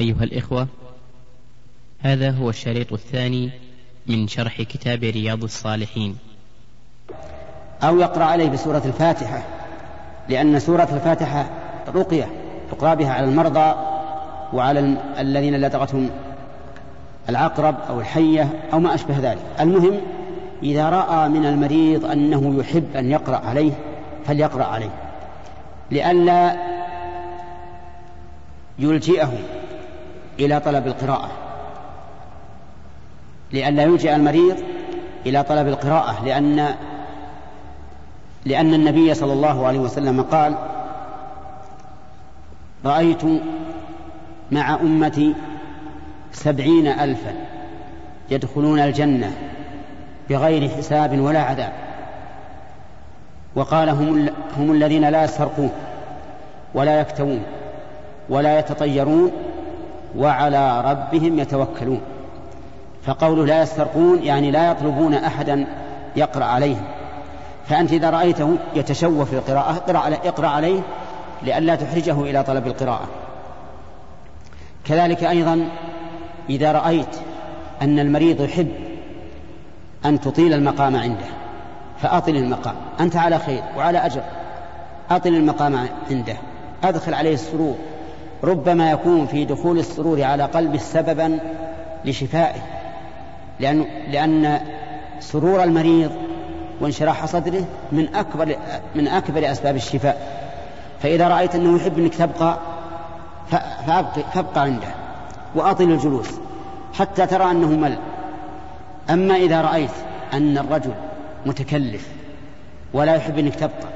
أيها الإخوة هذا هو الشريط الثاني من شرح كتاب رياض الصالحين. أو يقرأ عليه بسورة الفاتحة لأن سورة الفاتحة رقية تقرأ بها على المرضى وعلى الذين لدغتهم العقرب أو الحية أو ما أشبه ذلك. المهم إذا رأى من المريض أنه يحب أن يقرأ عليه فليقرأ عليه لئلا يلجئه إلى طلب القراءة. لئلا يلجئ المريض إلى طلب القراءة لأن لأن النبي صلى الله عليه وسلم قال رأيت مع أمتي سبعين ألفا يدخلون الجنة بغير حساب ولا عذاب وقال هم, هم الذين لا يسرقون ولا يكتوون ولا يتطيرون وعلى ربهم يتوكلون. فقوله لا يسترقون يعني لا يطلبون أحدا يقرأ عليهم. فأنت إذا رأيته يتشوف في القراءة اقرأ, اقرأ عليه لئلا تحرجه إلى طلب القراءة. كذلك أيضا إذا رأيت أن المريض يحب أن تطيل المقام عنده فأطل المقام. أنت على خير وعلى أجر. أطل المقام عنده. أدخل عليه السرور. ربما يكون في دخول السرور على قلبه سببا لشفائه لأن, لأن سرور المريض وانشراح صدره من أكبر من أكبر أسباب الشفاء. فإذا رأيت أنه يحب أنك تبقى فابقى عنده وأطل الجلوس حتى ترى أنه مل. أما إذا رأيت أن الرجل متكلف ولا يحب أنك تبقى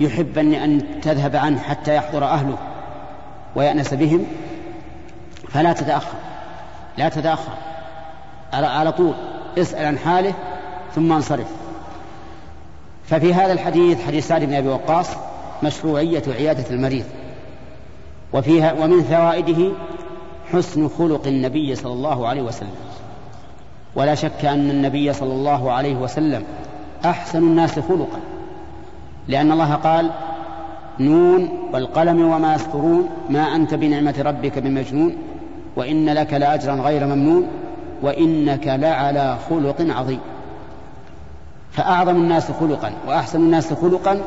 يحب أن تذهب عنه حتى يحضر أهله ويأنس بهم فلا تتأخر لا تتأخر على طول اسأل عن حاله ثم انصرف. ففي هذا الحديث حديث سعد بن أبي وقاص مشروعية عيادة المريض. وفيها ومن فوائده حسن خلق النبي صلى الله عليه وسلم. ولا شك أن النبي صلى الله عليه وسلم أحسن الناس خلقا لأن الله قال نون والقلم وما يسطرون ما أنت بنعمة ربك بمجنون وإن لك لأجرا غير ممنون وإنك لعلى خلق عظيم. فأعظم الناس خلقا وأحسن الناس خلقا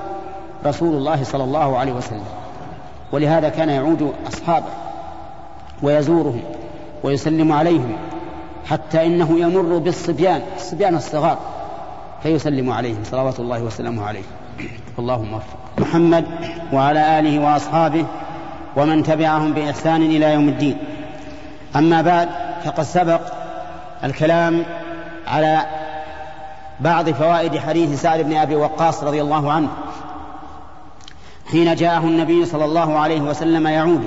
رسول الله صلى الله عليه وسلم. ولهذا كان يعود أصحابه ويزورهم ويسلم عليهم حتى إنه يمر بالصبيان الصبيان الصغار فيسلم عليهم صلوات الله وسلامه عليه. اللهم وفق محمد وعلى آله وأصحابه ومن تبعهم بإحسان إلى يوم الدين. أما بعد فقد سبق الكلام على بعض فوائد حديث سعد بن أبي وقاص رضي الله عنه حين جاءه النبي صلى الله عليه وسلم يعود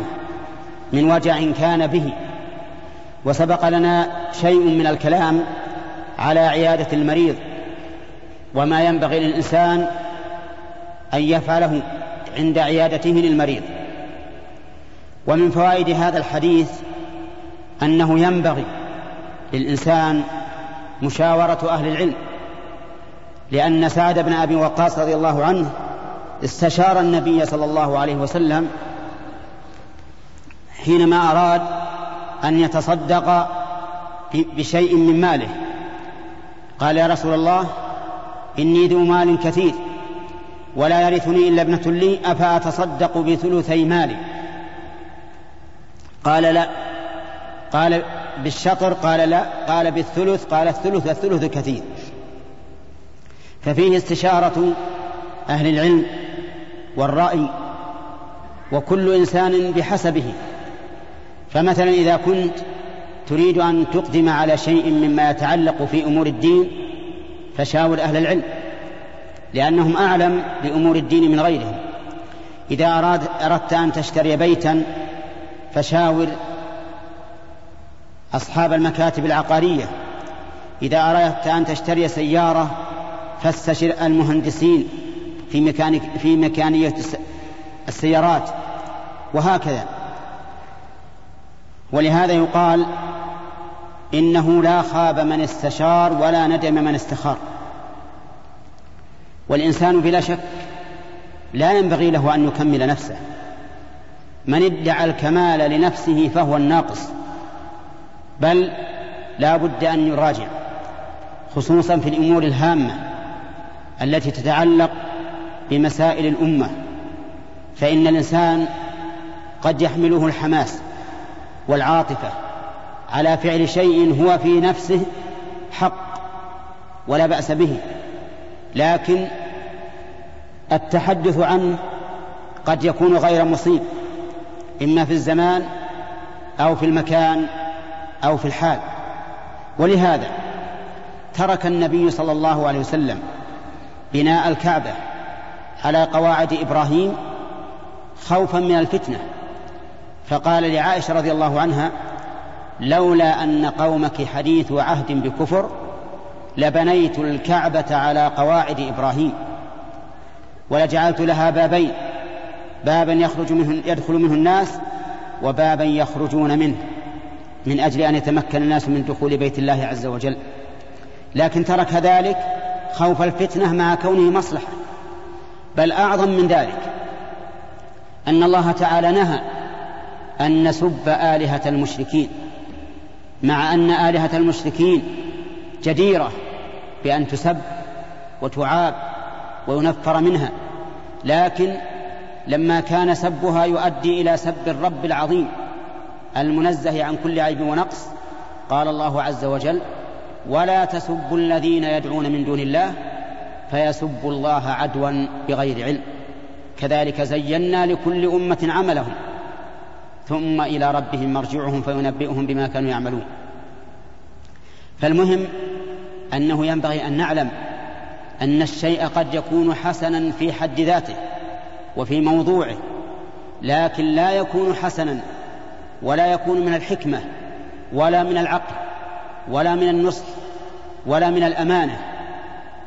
من وجع كان به وسبق لنا شيء من الكلام على عيادة المريض وما ينبغي للإنسان أن يفعله عند عيادته للمريض. ومن فوائد هذا الحديث أنه ينبغي للإنسان مشاورة أهل العلم لأن سعد بن أبي وقاص رضي الله عنه استشار النبي صلى الله عليه وسلم حينما أراد أن يتصدق بشيء من ماله. قال يا رسول الله إني ذو مال كثير. ولا يرثني إلا ابنة لي أفأتصدق بثلثي مالي؟ قال لا. قال بالشطر قال لا. قال بالثلث قال الثلث الثلث كثير. ففيه استشارة أهل العلم والرأي وكل إنسان بحسبه. فمثلا إذا كنت تريد أن تقدم على شيء مما يتعلق في أمور الدين فشاور أهل العلم. لأنهم أعلم بأمور الدين من غيرهم. إذا أراد أردت أن تشتري بيتا فشاور أصحاب المكاتب العقارية. إذا أردت أن تشتري سيارة فاستشر المهندسين في مكانك في مكانية السيارات. وهكذا. ولهذا يقال إنه لا خاب من استشار ولا ندم من استخار. والإنسان بلا شك لا ينبغي له أن يكمل نفسه. من ادعى الكمال لنفسه فهو الناقص بل لا بد أن يراجع خصوصا في الأمور الهامة التي تتعلق بمسائل الأمة. فإن الإنسان قد يحمله الحماس والعاطفة على فعل شيء هو في نفسه حق ولا بأس به. لكن التحدث عنه قد يكون غير مصيب إما في الزمان أو في المكان أو في الحال. ولهذا ترك النبي صلى الله عليه وسلم بناء الكعبة على قواعد إبراهيم خوفا من الفتنة. فقال لعائشة رضي الله عنها لولا أن قومك حديث عهد بكفر لبنيت الكعبة على قواعد إبراهيم ولجعلت لها بابين بابا يخرج منه يدخل منه الناس وبابا يخرجون منه من أجل أن يتمكن الناس من دخول بيت الله عز وجل. لكن ترك ذلك خوف الفتنة مع كونه مصلحة بل أعظم من ذلك أن الله تعالى نهى أن نسب آلهة المشركين مع أن آلهة المشركين جديرة بأن تسب وتعاب وينفر منها لكن لما كان سبها يؤدي إلى سب الرب العظيم المنزه عن كل عيب ونقص قال الله عز وجل ولا تسبوا الذين يدعون من دون الله فيسبوا الله عدوا بغير علم كذلك زينا لكل أمة عملهم ثم إلى ربهم مرجعهم فينبئهم بما كانوا يعملون. فالمهم أنه ينبغي أن نعلم أن الشيء قد يكون حسنا في حد ذاته وفي موضوعه لكن لا يكون حسنا ولا يكون من الحكمة ولا من العقل ولا من النصح ولا من الأمانة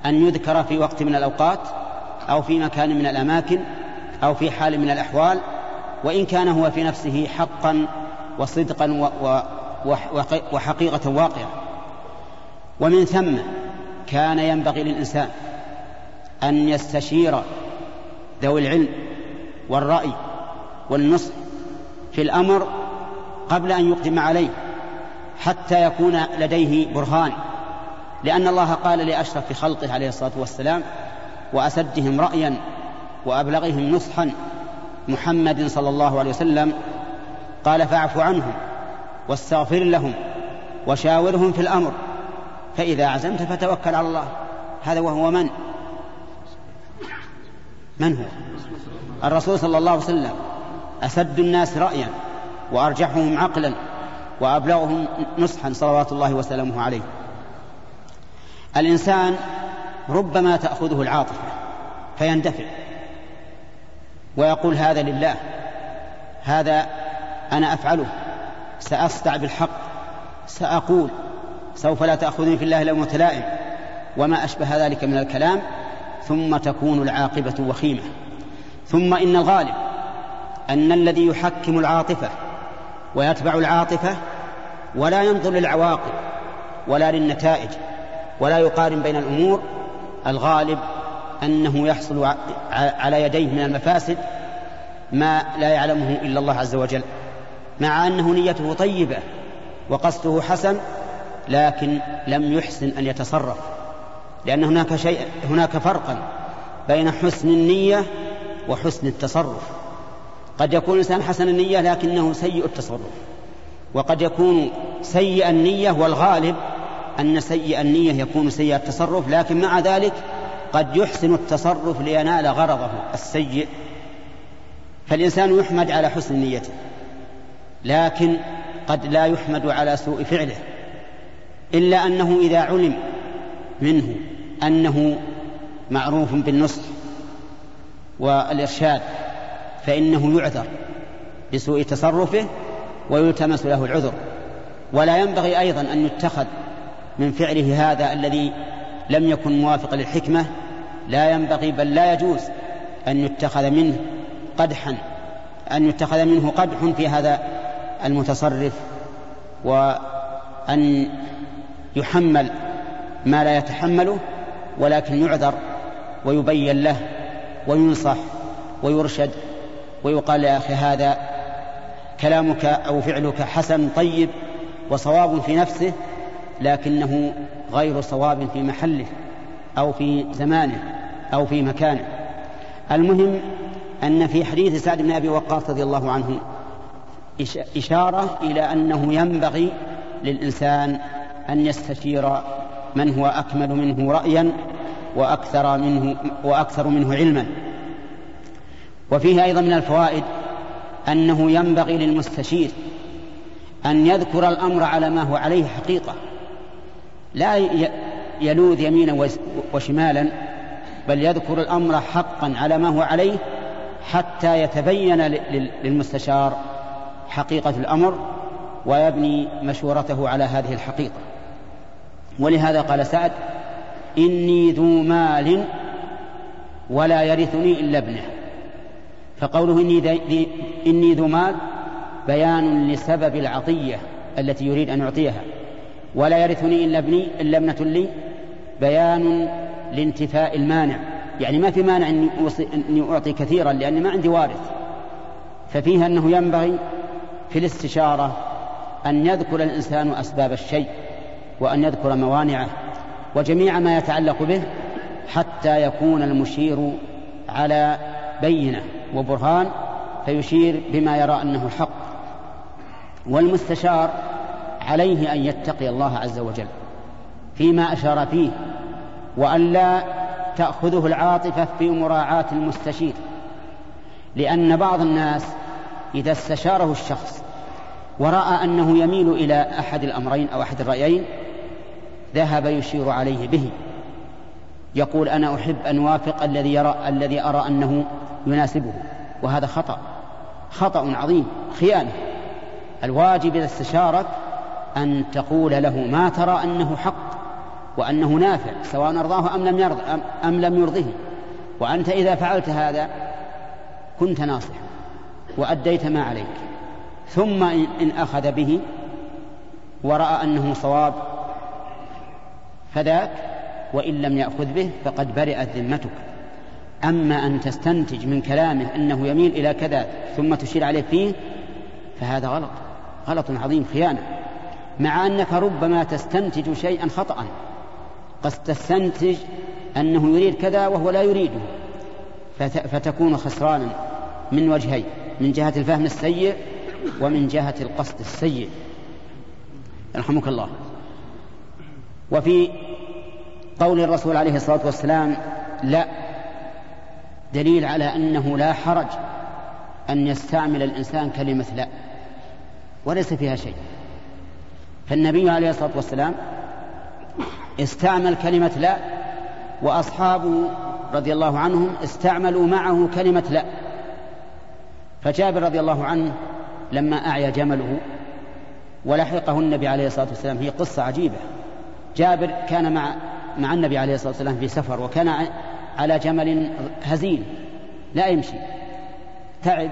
أن يذكر في وقت من الأوقات أو في مكان من الأماكن أو في حال من الأحوال وإن كان هو في نفسه حقا وصدقا وحقيقة واقعة. ومن ثم كان ينبغي للإنسان أن يستشير ذوي العلم والرأي والنصح في الأمر قبل أن يقدم عليه حتى يكون لديه برهان. لأن الله قال لأشرف خلقه عليه الصلاة والسلام وأسدهم رأيا وأبلغهم نصحا محمد صلى الله عليه وسلم قال فاعف عنهم واستغفر لهم وشاورهم في الأمر فإذا عزمت فتوكل على الله. هذا وهو من؟ من هو؟ الرسول صلى الله عليه وسلم. أسد الناس رأيا وأرجحهم عقلا وأبلغهم نصحا صلوات الله وسلامه عليه. الإنسان ربما تأخذه العاطفة فيندفع ويقول هذا لله هذا أنا أفعله سأصدع بالحق سأقول سوف لا تأخذني في الله لو متلائم وما أشبه ذلك من الكلام ثم تكون العاقبة وخيمة. ثم إن الغالب أن الذي يحكم العاطفة ويتبع العاطفة ولا ينظر للعواقب ولا للنتائج ولا يقارن بين الأمور الغالب أنه يحصل على يديه من المفاسد ما لا يعلمه إلا الله عز وجل مع أنه نيته طيبة وقصده حسن لكن لم يحسن أن يتصرف لأن هناك شيء هناك فرقا بين حسن النية وحسن التصرف. قد يكون الإنسان حسن النية لكنه سيء التصرف وقد يكون سيء النية والغالب أن سيء النية يكون سيء التصرف لكن مع ذلك قد يحسن التصرف لينال غرضه السيء. فالإنسان يحمد على حسن نيته لكن قد لا يحمد على سوء فعله. إلا أنه إذا علم منه أنه معروف بالنصح والإرشاد فإنه يعذر بسوء تصرفه ويلتمس له العذر. ولا ينبغي أيضا أن يتخذ من فعله هذا الذي لم يكن موافقا للحكمة. لا ينبغي بل لا يجوز أن يتخذ منه قدحا أن يتخذ منه قدح في هذا المتصرف وأن يحمل ما لا يتحمله ولكن يعذر ويبين له وينصح ويرشد ويقال يا أخي هذا كلامك أو فعلك حسن طيب وصواب في نفسه لكنه غير صواب في محله أو في زمانه أو في مكانه. المهم أن في حديث سعد بن أبي وقاص رضي الله عنه إشارة إلى أنه ينبغي للإنسان أن يستشير من هو أكمل منه رأيا وأكثر منه وأكثر منه علما. وفيه أيضا من الفوائد أنه ينبغي للمستشير أن يذكر الأمر على ما هو عليه حقيقة. لا يلوذ يمينا وشمالا بل يذكر الأمر حقا على ما هو عليه حتى يتبين للمستشار حقيقة الأمر ويبني مشورته على هذه الحقيقة. ولهذا قال سعد إني ذو مال ولا يرثني إلا ابنه. فقوله إني, ذي إني ذو مال بيان لسبب العطية التي يريد أن يعطيها. ولا يرثني إلا ابني إلا ابنة لي بيان لانتفاء المانع. يعني ما في مانع أني, أعطي كثيرا لأني ما عندي وارث. ففيها أنه ينبغي في الاستشارة أن يذكر الإنسان أسباب الشيء. وأن يذكر موانعه وجميع ما يتعلق به حتى يكون المشير على بينة وبرهان فيشير بما يرى أنه حق والمستشار عليه أن يتقي الله عز وجل فيما أشار فيه وأن لا تأخذه العاطفة في مراعاة المستشير لأن بعض الناس إذا استشاره الشخص ورأى أنه يميل إلى أحد الأمرين أو أحد الرأيين ذهب يشير عليه به. يقول أنا أحب أن أوافق الذي يرى الذي أرى أنه يناسبه. وهذا خطأ. خطأ عظيم. خيانة. الواجب إذا استشارك أن تقول له ما ترى أنه حق وأنه نافع سواء أرضاه أم لم يرض ام لم يرضه. وأنت إذا فعلت هذا كنت ناصحا وأديت ما عليك. ثم إن أخذ به ورأى أنه صواب فذاك وإن لم يأخذ به فقد برئت ذمتك. أما أن تستنتج من كلامه أنه يميل إلى كذا ثم تشير عليه فيه فهذا غلط. غلط عظيم خيانة. مع أنك ربما تستنتج شيئا خطأ. قد تستنتج أنه يريد كذا وهو لا يريده. فتكون خسرانا من وجهين من جهة الفهم السيء ومن جهة القصد السيء. رحمك الله. وفي قول الرسول عليه الصلاة والسلام لا دليل على أنه لا حرج أن يستعمل الإنسان كلمة لا وليس فيها شيء. فالنبي عليه الصلاة والسلام استعمل كلمة لا وأصحابه رضي الله عنهم استعملوا معه كلمة لا. فجابر رضي الله عنه لما أعيا جمله ولحقه النبي عليه الصلاة والسلام هي قصة عجيبة. جابر كان مع مع النبي عليه الصلاة والسلام في سفر وكان على جمل هزيل لا يمشي. تعب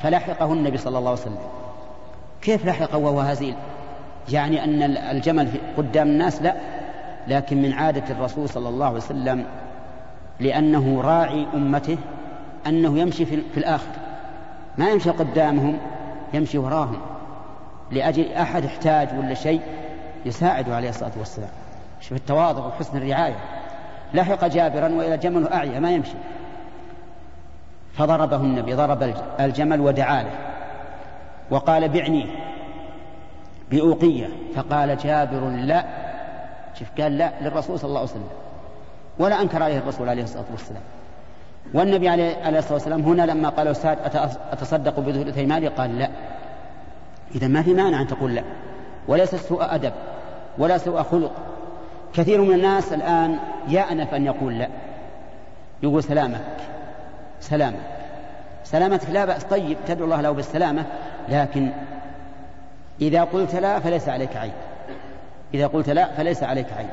فلحقه النبي صلى الله عليه وسلم. كيف لحقه وهو هزيل؟ يعني أن الجمل قدام الناس لا لكن من عادة الرسول صلى الله عليه وسلم لأنه راعي أمته أنه يمشي في الآخر. ما يمشي قدامهم يمشي وراهم. لأجل أحد احتاج ولا شيء يساعده عليه الصلاة والسلام. شوف التواضع وحسن الرعاية. لحق جابرا وإلى جمل أعيا ما يمشي. فضربه النبي ضرب الجمل ودعا له. وقال بعني بأوقية. فقال جابر لا. شوف قال لا للرسول صلى الله عليه وسلم. ولا أنكر عليه الرسول عليه الصلاة والسلام. والنبي عليه الصلاة والسلام هنا لما قال أستاذ أتصدق بثلثي مالي قال لا. إذا ما في مانع أن تقول لا. وليس سوء أدب. ولا سوء خلق. كثير من الناس الآن يأنف أن يقول لا. يقول سلامك سلامك. سلامتك لا بأس. طيب تدعو الله له بالسلامة لكن إذا قلت لا فليس عليك عيب. إذا قلت لا فليس عليك عيب.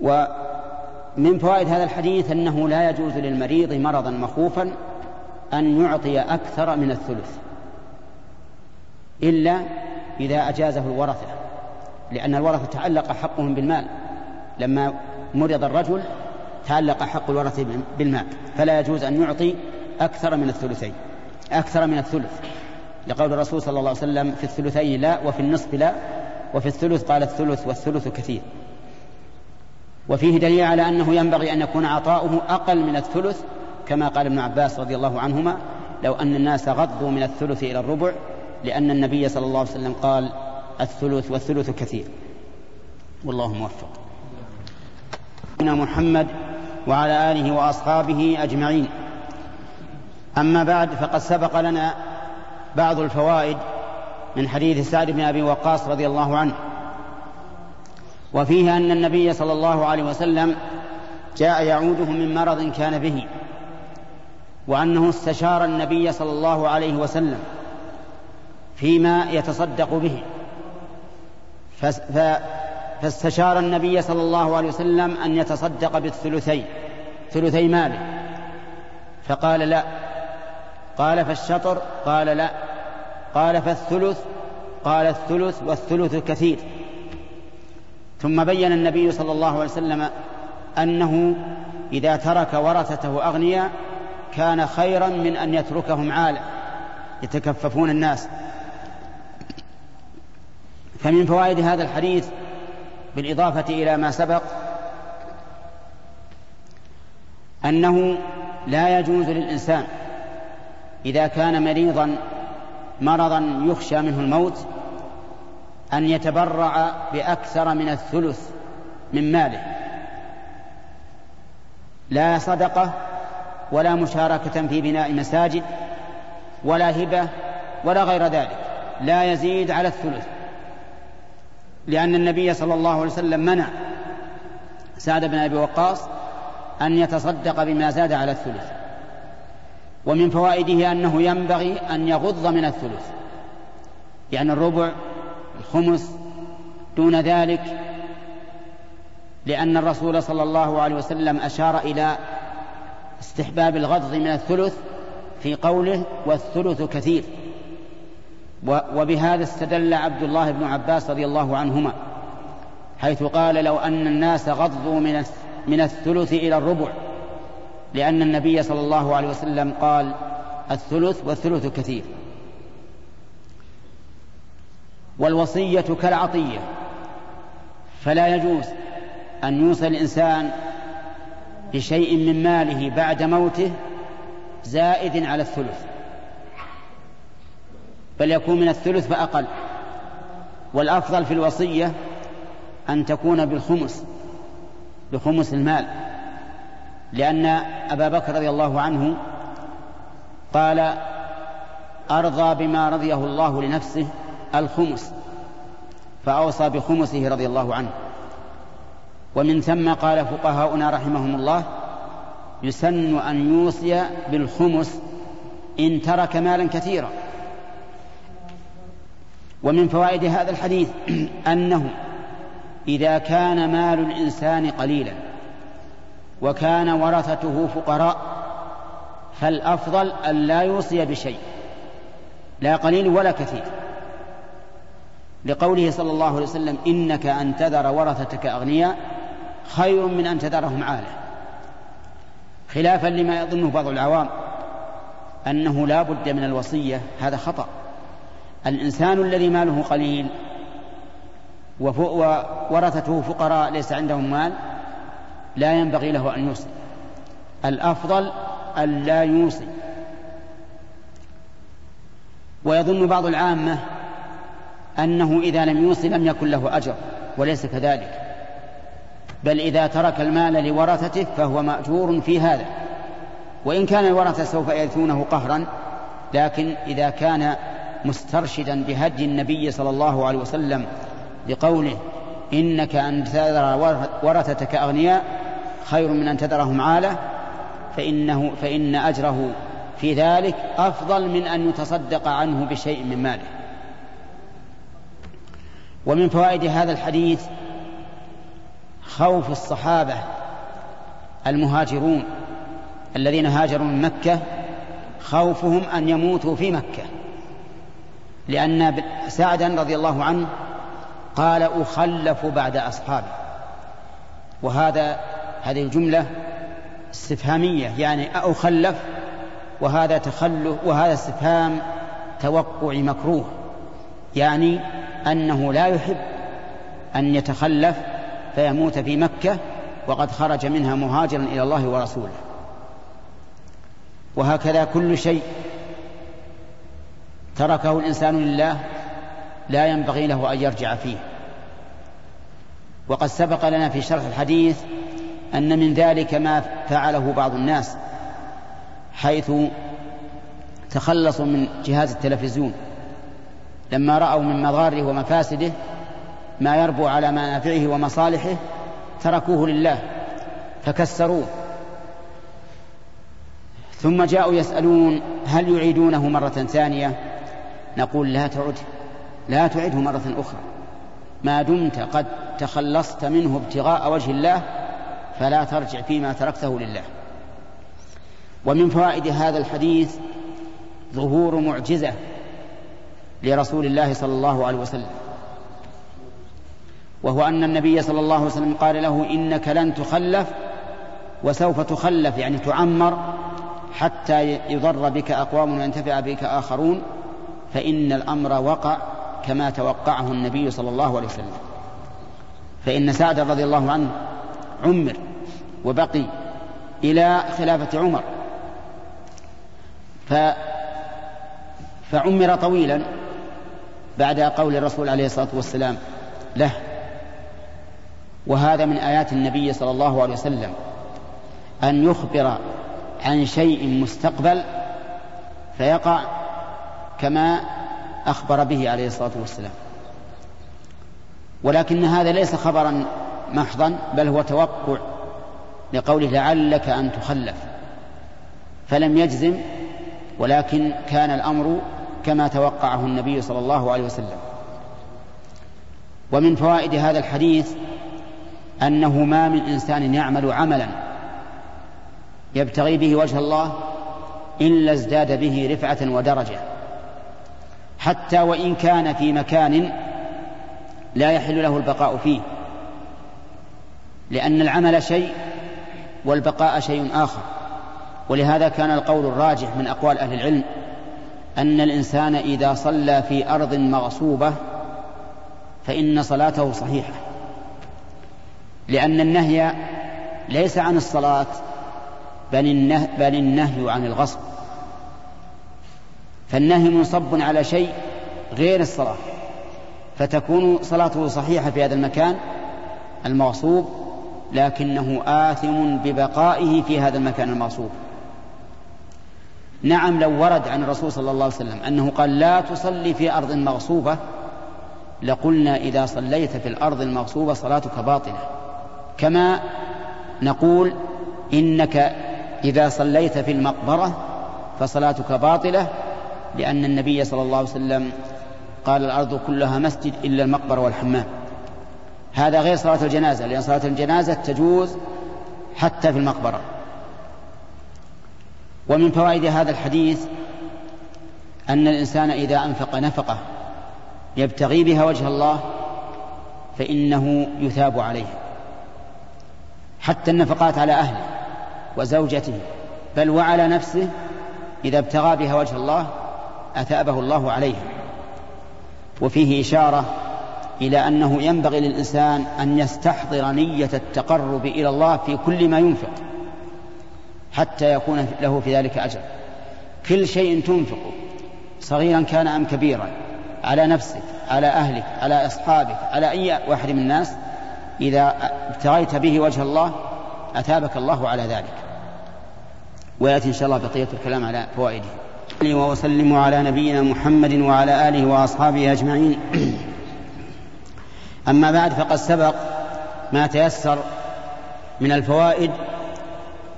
ومن فوائد هذا الحديث أنه لا يجوز للمريض مرضا مخوفا أن يعطي أكثر من الثلث إلا إذا أجازه الورثة. لأن الورثة تعلق حقهم بالمال. لما مرض الرجل تعلق حق الورثة بالمال. فلا يجوز أن يعطي أكثر من الثلثين. أكثر من الثلث. لقول الرسول صلى الله عليه وسلم في الثلثين لا وفي النصف لا. وفي الثلث قال الثلث والثلث كثير. وفيه دليل على أنه ينبغي أن يكون عطاؤه أقل من الثلث كما قال ابن عباس رضي الله عنهما لو أن الناس غضوا من الثلث إلى الربع لأن النبي صلى الله عليه وسلم قال الثلث والثلث كثير. والله موفق. محمد وعلى آله وأصحابه أجمعين. أما بعد فقد سبق لنا بعض الفوائد من حديث سعد بن أبي وقاص رضي الله عنه. وفيها أن النبي صلى الله عليه وسلم جاء يعوده من مرض كان به وأنه استشار النبي صلى الله عليه وسلم فيما يتصدق به. فاستشار النبي صلى الله عليه وسلم أن يتصدق بالثلثين ثلثي ماله. فقال لا. قال فالشطر؟ قال لا. قال فالثلث؟ قال الثلث والثلث كثير ثم بين النبي صلى الله عليه وسلم أنه إذا ترك ورثته أغنياء كان خيرا من أن يتركهم عالة يتكففون الناس. فمن فوائد هذا الحديث بالإضافة إلى ما سبق أنه لا يجوز للإنسان إذا كان مريضا مرضا يخشى منه الموت أن يتبرع بأكثر من الثلث من ماله. لا صدقة ولا مشاركة في بناء مساجد ولا هبة ولا غير ذلك. لا يزيد على الثلث. لأن النبي صلى الله عليه وسلم منع سعد بن أبي وقاص أن يتصدق بما زاد على الثلث. ومن فوائده أنه ينبغي أن يغض من الثلث. يعني الربع الخمس دون ذلك لأن الرسول صلى الله عليه وسلم أشار إلى استحباب الغض من الثلث في قوله والثلث كثير. وبهذا استدل عبد الله بن عباس رضي الله عنهما حيث قال لو أن الناس غضوا من من الثلث إلى الربع لأن النبي صلى الله عليه وسلم قال الثلث والثلث كثير والوصية كالعطية فلا يجوز أن يوصي الإنسان بشيء من ماله بعد موته زائد على الثلث. بل يكون من الثلث فأقل. والأفضل في الوصية أن تكون بالخمس بخمس المال. لأن أبا بكر رضي الله عنه قال أرضى بما رضيه الله لنفسه الخمس فأوصى بخمسه رضي الله عنه. ومن ثم قال فقهاؤنا رحمهم الله يسن أن يوصي بالخمس إن ترك مالا كثيرا. ومن فوائد هذا الحديث أنه إذا كان مال الإنسان قليلا وكان ورثته فقراء فالأفضل أن لا يوصي بشيء لا قليل ولا كثير. لقوله صلى الله عليه وسلم إنك أن تذر ورثتك أغنياء خير من أن تذرهم عالة خلافا لما يظنه بعض العوام أنه لا بد من الوصية هذا خطأ. الإنسان الذي ماله قليل وورثته فقراء ليس عندهم مال لا ينبغي له أن يوصي. الأفضل أن لا يوصي. ويظن بعض العامة أنه إذا لم يوصي لم يكن له أجر وليس كذلك. بل إذا ترك المال لورثته فهو مأجور في هذا. وإن كان الورثة سوف يرثونه قهرا لكن إذا كان مسترشدا بهدي النبي صلى الله عليه وسلم بقوله إنك أن تذر ورثتك أغنياء خير من أن تذرهم عالة فإنه فإن أجره في ذلك أفضل من أن يتصدق عنه بشيء من ماله. ومن فوائد هذا الحديث خوف الصحابة المهاجرون الذين هاجروا من مكة خوفهم أن يموتوا في مكة. لأن سعدا رضي الله عنه قال أخلف بعد أصحابي وهذا هذه الجملة استفهامية يعني أخلف وهذا تخلف وهذا استفهام توقع مكروه يعني أنه لا يحب أن يتخلف فيموت في مكة وقد خرج منها مهاجرا إلى الله ورسوله. وهكذا كل شيء تركه الإنسان لله لا ينبغي له أن يرجع فيه. وقد سبق لنا في شرح الحديث أن من ذلك ما فعله بعض الناس حيث تخلصوا من جهاز التلفزيون. لما رأوا من مضاره ومفاسده ما يربو على منافعه ومصالحه تركوه لله فكسروه. ثم جاءوا يسألون هل يعيدونه مرة ثانية؟ نقول لا تعد لا تعده مرة أخرى. ما دمت قد تخلصت منه ابتغاء وجه الله فلا ترجع فيما تركته لله. ومن فوائد هذا الحديث ظهور معجزة لرسول الله صلى الله عليه وسلم وهو أن النبي صلى الله عليه وسلم قال له إنك لن تخلف وسوف تخلف يعني تعمر حتى يضر بك أقوام وينتفع بك آخرون. فإن الأمر وقع كما توقعه النبي صلى الله عليه وسلم. فإن سعد رضي الله عنه عمر وبقي إلى خلافة عمر. ف فعمر طويلا بعد قول الرسول عليه الصلاة والسلام له وهذا من آيات النبي صلى الله عليه وسلم أن يخبر عن شيء مستقبل فيقع كما أخبر به عليه الصلاة والسلام. ولكن هذا ليس خبرا محضا بل هو توقع لقوله لعلك أن تخلف. فلم يجزم ولكن كان الأمر كما توقعه النبي صلى الله عليه وسلم. ومن فوائد هذا الحديث أنه ما من إنسان يعمل عملا يبتغي به وجه الله إلا ازداد به رفعة ودرجة. حتى وإن كان في مكان لا يحل له البقاء فيه لأن العمل شيء والبقاء شيء آخر. ولهذا كان القول الراجح من أقوال أهل العلم أن الإنسان إذا صلى في أرض مغصوبة فإن صلاته صحيحة لأن النهي ليس عن النهي, بل النهي عن الغصب. فالنهي منصب على شيء غير الصلاة فتكون صلاته صحيحة في هذا المكان المغصوب لكنه آثم ببقائه في هذا المكان المغصوب. نعم لو ورد عن الرسول صلى الله عليه وسلم أنه قال لا تصلي في أرض مغصوبة لقلنا إذا صليت في الأرض المغصوبة صلاتك باطلة. كما نقول إنك إذا صليت في المقبرة فصلاتك باطلة لأن النبي صلى الله عليه وسلم قال الأرض كلها مسجد إلا المقبرة والحمام. هذا غير صلاة الجنازة لأن صلاة الجنازة تجوز حتى في المقبرة. ومن فوائد هذا الحديث أن الإنسان إذا أنفق نفقة يبتغي بها وجه الله فإنه يثاب عليها حتى النفقات على أهله وزوجته بل وعلى نفسه إذا ابتغى بها وجه الله أثابه الله عليها وفيه إشارة إلى أنه ينبغي للإنسان أن يستحضر نية التقرب إلى الله في كل ما ينفق حتى يكون له في ذلك أجر. كل شيء تنفقه صغيرا كان أم كبيرا على نفسك على أهلك على أصحابك على أي واحد من الناس إذا ابتغيت به وجه الله أثابك الله على ذلك. ويأتي إن شاء الله بقية الكلام على فوائده. وأسلم على نبينا محمد وعلى آله وأصحابه أجمعين. أما بعد فقد سبق ما تيسر من الفوائد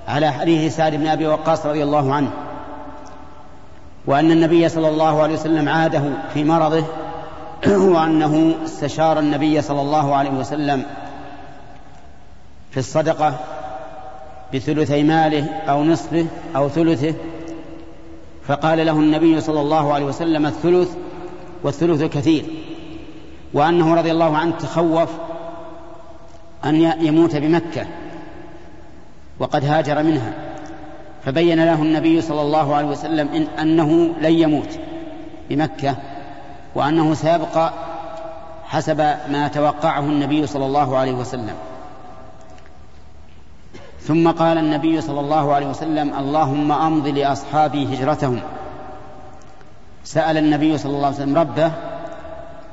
على حديث سعد بن أبي وقاص رضي الله عنه وأن النبي صلى الله عليه وسلم عاده في مرضه وأنه استشار النبي صلى الله عليه وسلم في الصدقة بثلثي ماله أو نصفه أو ثلثه فقال له النبي صلى الله عليه وسلم الثلث والثلث كثير وأنه رضي الله عنه تخوف أن يموت بمكة وقد هاجر منها فبين له النبي صلى الله عليه وسلم إن أنه لن يموت بمكة وأنه سيبقى حسب ما توقعه النبي صلى الله عليه وسلم. ثم قال النبي صلى الله عليه وسلم اللهم أمض لأصحابي هجرتهم. سأل النبي صلى الله عليه وسلم ربه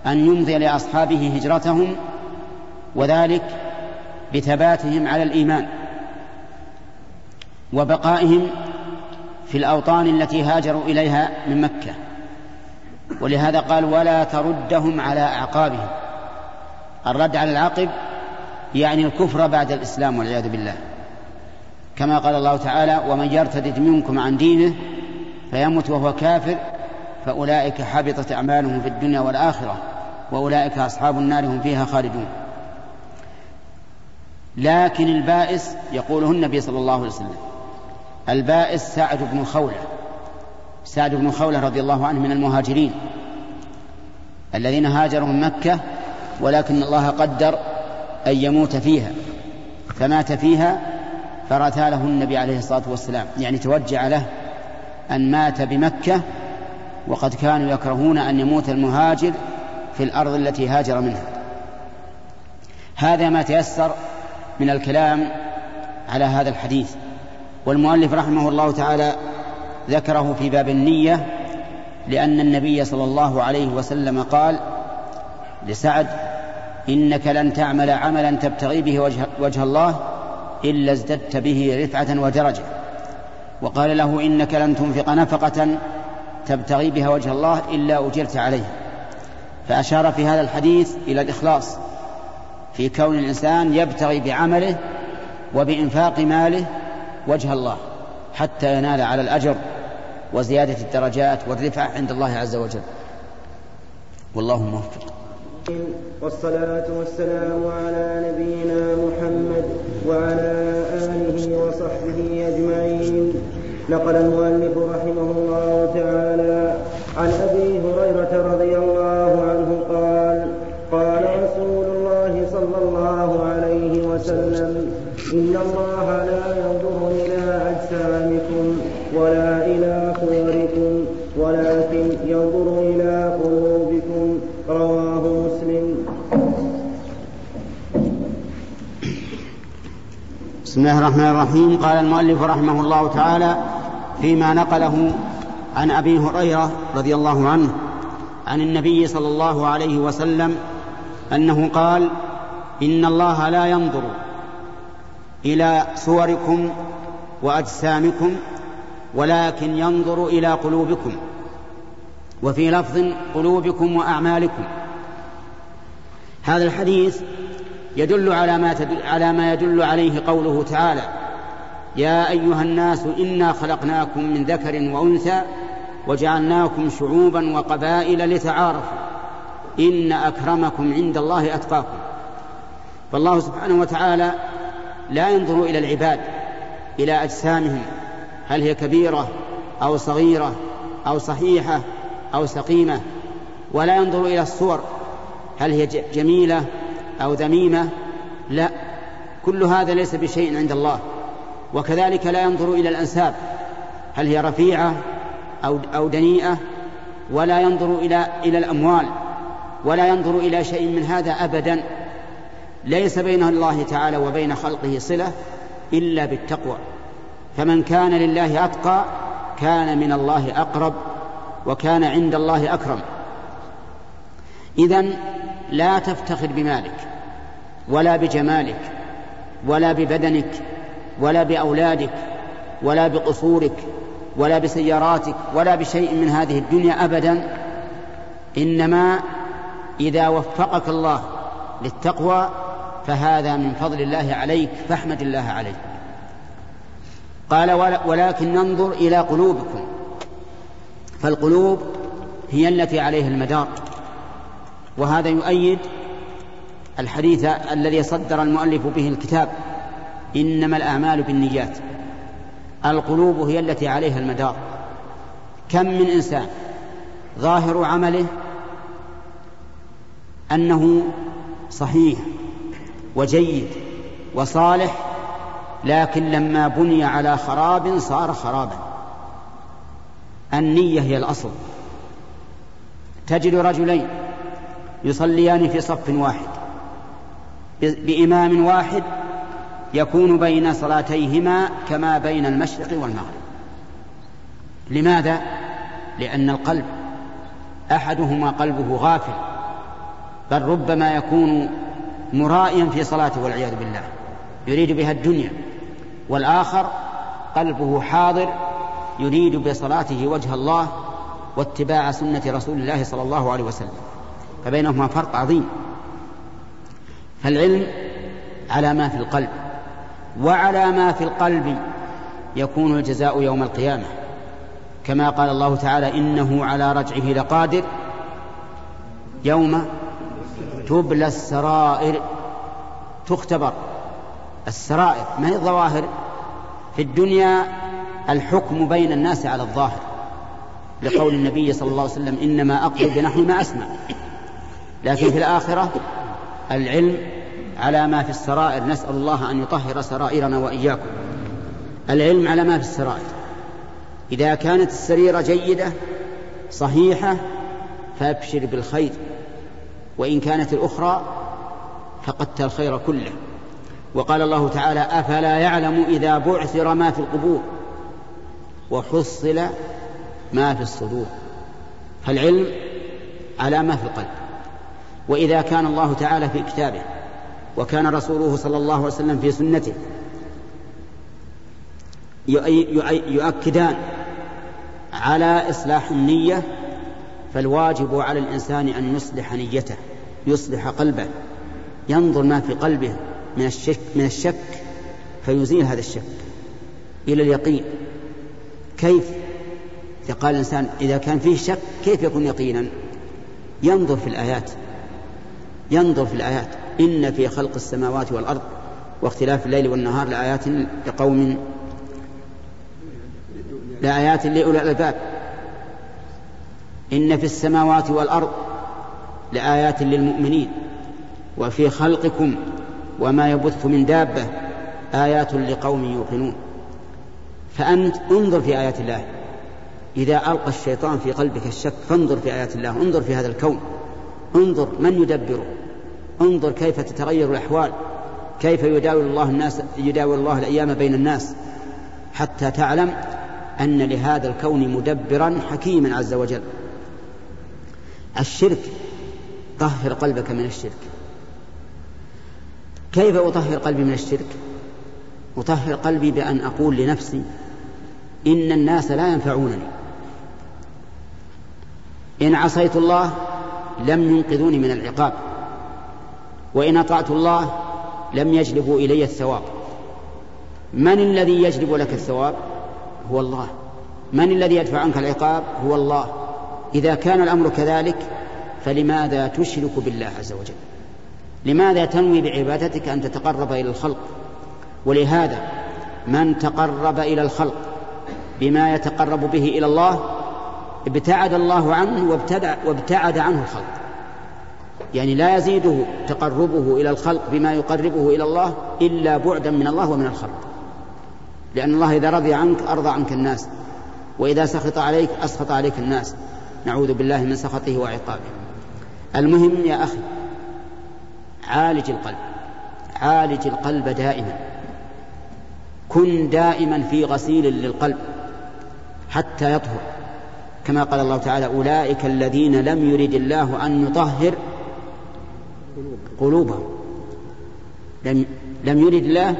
أن يمضي لأصحابه هجرتهم وذلك بثباتهم على الإيمان وبقائهم في الأوطان التي هاجروا إليها من مكة. ولهذا قال ولا تردهم على أعقابهم. الرد على العقب يعني الكفر بعد الإسلام والعياذ بالله. كما قال الله تعالى ومن يرتد منكم عن دينه فيمت وهو كافر فأولئك حبطت أعمالهم في الدنيا والآخرة وأولئك أصحاب النار هم فيها خالدون. لكن البائس يقوله النبي صلى الله عليه وسلم البائس سعد بن خولة سعد بن خولة رضي الله عنه من المهاجرين الذين هاجروا من مكة ولكن الله قدر أن يموت فيها فمات فيها فرثى له النبي عليه الصلاة والسلام. يعني توجع له أن مات بمكة وقد كانوا يكرهون أن يموت المهاجر في الأرض التي هاجر منها. هذا ما تيسر من الكلام على هذا الحديث. والمؤلف رحمه الله تعالى ذكره في باب النية لأن النبي صلى الله عليه وسلم قال لسعد إنك لن تعمل عملا تبتغي به وجه, وجه الله إلا ازددت به رفعة ودرجة. وقال له إنك لن تنفق نفقة تبتغي بها وجه الله إلا أجرت عليها فأشار في هذا الحديث إلى الإخلاص في كون الإنسان يبتغي بعمله وبإنفاق ماله وجه الله حتى ينال على الأجر وزيادة الدرجات والرفعة عند الله عز وجل. والله موفق. والصلاة والسلام على نبينا محمد وعلى آله وصحبه أجمعين. نقل المؤلف رحمه الله تعالى عن أبي هريرة رضي الله عنه قال قال رسول الله صلى الله عليه وسلم إن الله لا ينظر إلى أجسامكم ولا بسم الله الرحمن الرحيم. قال المؤلف رحمه الله تعالى فيما نقله عن أبي هريرة رضي الله عنه عن النبي صلى الله عليه وسلم أنه قال إن الله لا ينظر إلى صوركم وأجسامكم ولكن ينظر إلى قلوبكم وفي لفظ قلوبكم وأعمالكم. هذا الحديث يدل على ما تدل على ما يدل عليه قوله تعالى يا أيها الناس إنا خلقناكم من ذكر وأنثى وجعلناكم شعوبا وقبائل لتعارفوا إن أكرمكم عند الله أتقاكم. فالله سبحانه وتعالى لا ينظر إلى العباد إلى أجسامهم هل هي كبيرة أو صغيرة أو صحيحة أو سقيمة ولا ينظر إلى الصور هل هي جميلة أو ذميمة لا. كل هذا ليس بشيء عند الله. وكذلك لا ينظر إلى الأنساب. هل هي رفيعة أو أو دنيئة؟ ولا ينظر إلى إلى الأموال. ولا ينظر إلى شيء من هذا ابدا. ليس بين الله تعالى وبين خلقه صلة إلا بالتقوى. فمن كان لله أتقى كان من الله أقرب وكان عند الله أكرم. اذا لا تفتخر بمالك ولا بجمالك ولا ببدنك ولا بأولادك ولا بقصورك ولا بسياراتك ولا بشيء من هذه الدنيا ابدا. إنما إذا وفقك الله للتقوى فهذا من فضل الله عليك فاحمد الله عليه قال ولكن ننظر إلى قلوبكم فالقلوب هي التي عليها المدار. وهذا يؤيد الحديث الذي صدر المؤلف به الكتاب إنما الأعمال بالنيات. القلوب هي التي عليها المدار. كم من إنسان ظاهر عمله أنه صحيح وجيد وصالح لكن لما بني على خراب صار خرابا. النية هي الأصل. تجد رجلين يصليان في صف واحد. بإمام واحد يكون بين صلاتيهما كما بين المشرق والمغرب. لماذا؟ لأن القلب أحدهما قلبه غافل بل ربما يكون مرائيا في صلاته والعياذ بالله. يريد بها الدنيا والآخر قلبه حاضر يريد بصلاته وجه الله واتباع سنة رسول الله صلى الله عليه وسلم. فبينهما فرق عظيم. فالعلم على ما في القلب وعلى ما في القلب يكون الجزاء يوم القيامة. كما قال الله تعالى إنه على رجعه لقادر يوم تبلى السرائر. تختبر السرائر. ما هي الظواهر؟ في الدنيا الحكم بين الناس على الظاهر. لقول النبي صلى الله عليه وسلم إنما أقول بنحو ما أسمع. لكن في الآخرة العلم على ما في السرائر نسأل الله أن يطهر سرائرنا وإياكم. العلم على ما في السرائر. إذا كانت السريرة جيدة صحيحة فأبشر بالخير. وإن كانت الأخرى فقدت الخير كله. وقال الله تعالى أفلا يعلم إذا بعثر ما في القبور؟ وحصل ما في الصدور. فالعلم على ما في القلب. وإذا كان الله تعالى في كتابه وكان رسوله صلى الله عليه وسلم في سنته يؤكدان على إصلاح النية فالواجب على الإنسان أن يصلح نيته يصلح قلبه ينظر ما في قلبه من الشك من الشك فيزيل هذا الشك إلى اليقين. كيف؟ قال الإنسان إذا كان فيه شك كيف يكون يقينا؟ ينظر في الآيات. ينظر في الآيات. إن في خلق السماوات والأرض واختلاف الليل والنهار لآيات لقوم لآيات لأولي الألباب. إن في السماوات والأرض لآيات للمؤمنين. وفي خلقكم وما يبث من دابة آيات لقوم يوقنون. فأنت انظر في آيات الله. إذا ألقى الشيطان في قلبك الشك فانظر في آيات الله. انظر في هذا الكون. انظر من يدبره. انظر كيف تتغير الأحوال كيف يداول الله الناس يداول الله الأيام بين الناس حتى تعلم أن لهذا الكون مدبرا حكيما عز وجل. الشرك طهر قلبك من الشرك. كيف أطهر قلبي من الشرك؟ أطهر قلبي بأن أقول لنفسي إن الناس لا ينفعونني. إن عصيت الله لم ينقذوني من العقاب. وإن أطعت الله لم يجلبوا إلي الثواب. من الذي يجلب لك الثواب؟ هو الله. من الذي يدفع عنك العقاب؟ هو الله. إذا كان الأمر كذلك فلماذا تشرك بالله عز وجل؟ لماذا تنوي بعبادتك أن تتقرب إلى الخلق؟ ولهذا من تقرب إلى الخلق بما يتقرب به إلى الله ابتعد الله عنه وابتعد عنه الخلق. يعني لا يزيده تقربه إلى الخلق بما يقربه إلى الله إلا بعدا من الله ومن الخلق. لأن الله إذا رضي عنك أرضى عنك الناس وإذا سخط عليك أسخط عليك الناس. نعوذ بالله من سخطه وعقابه. المهم يا أخي عالج القلب عالج القلب دائما. كن دائما في غسيل للقلب حتى يطهر. كما قال الله تعالى أولئك الذين لم يرد الله أن يطهر قلوبهم. لم لم يرد الله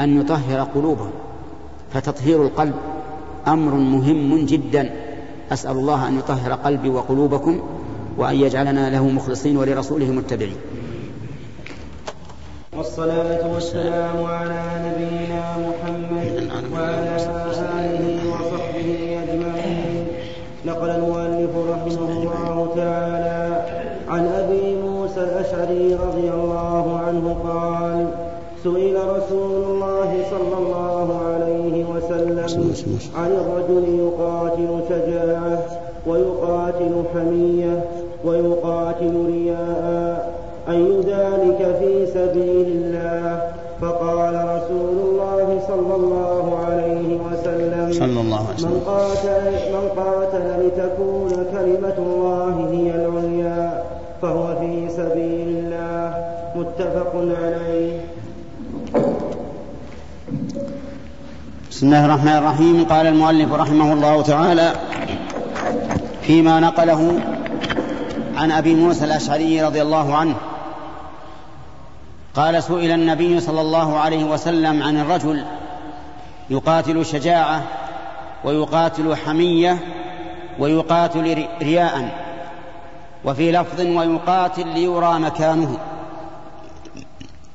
أن يطهر قلوبهم. فتطهير القلب أمر مهم جدا. أسأل الله أن يطهر قلبي وقلوبكم وأن يجعلنا له مخلصين ولرسوله متبعين. والصلاة والسلام على نبينا محمد قال سئل رسول الله صلى الله عليه وسلم عن الرجل يقاتل شجاعة ويقاتل حمية ويقاتل رياء أي ذلك في سبيل الله؟ فقال رسول الله صلى الله عليه وسلم صلى الله عليه وسلم. من قاتل, من قاتل لتكون كلمة الله متفق عليه. بسم الله الرحمن الرحيم. قال المؤلف رحمه الله تعالى فيما نقله عن أبي موسى الأشعري رضي الله عنه. قال سئل النبي صلى الله عليه وسلم عن الرجل يقاتل شجاعة ويقاتل حمية ويقاتل رياء وفي لفظ ويقاتل ليرى مكانه.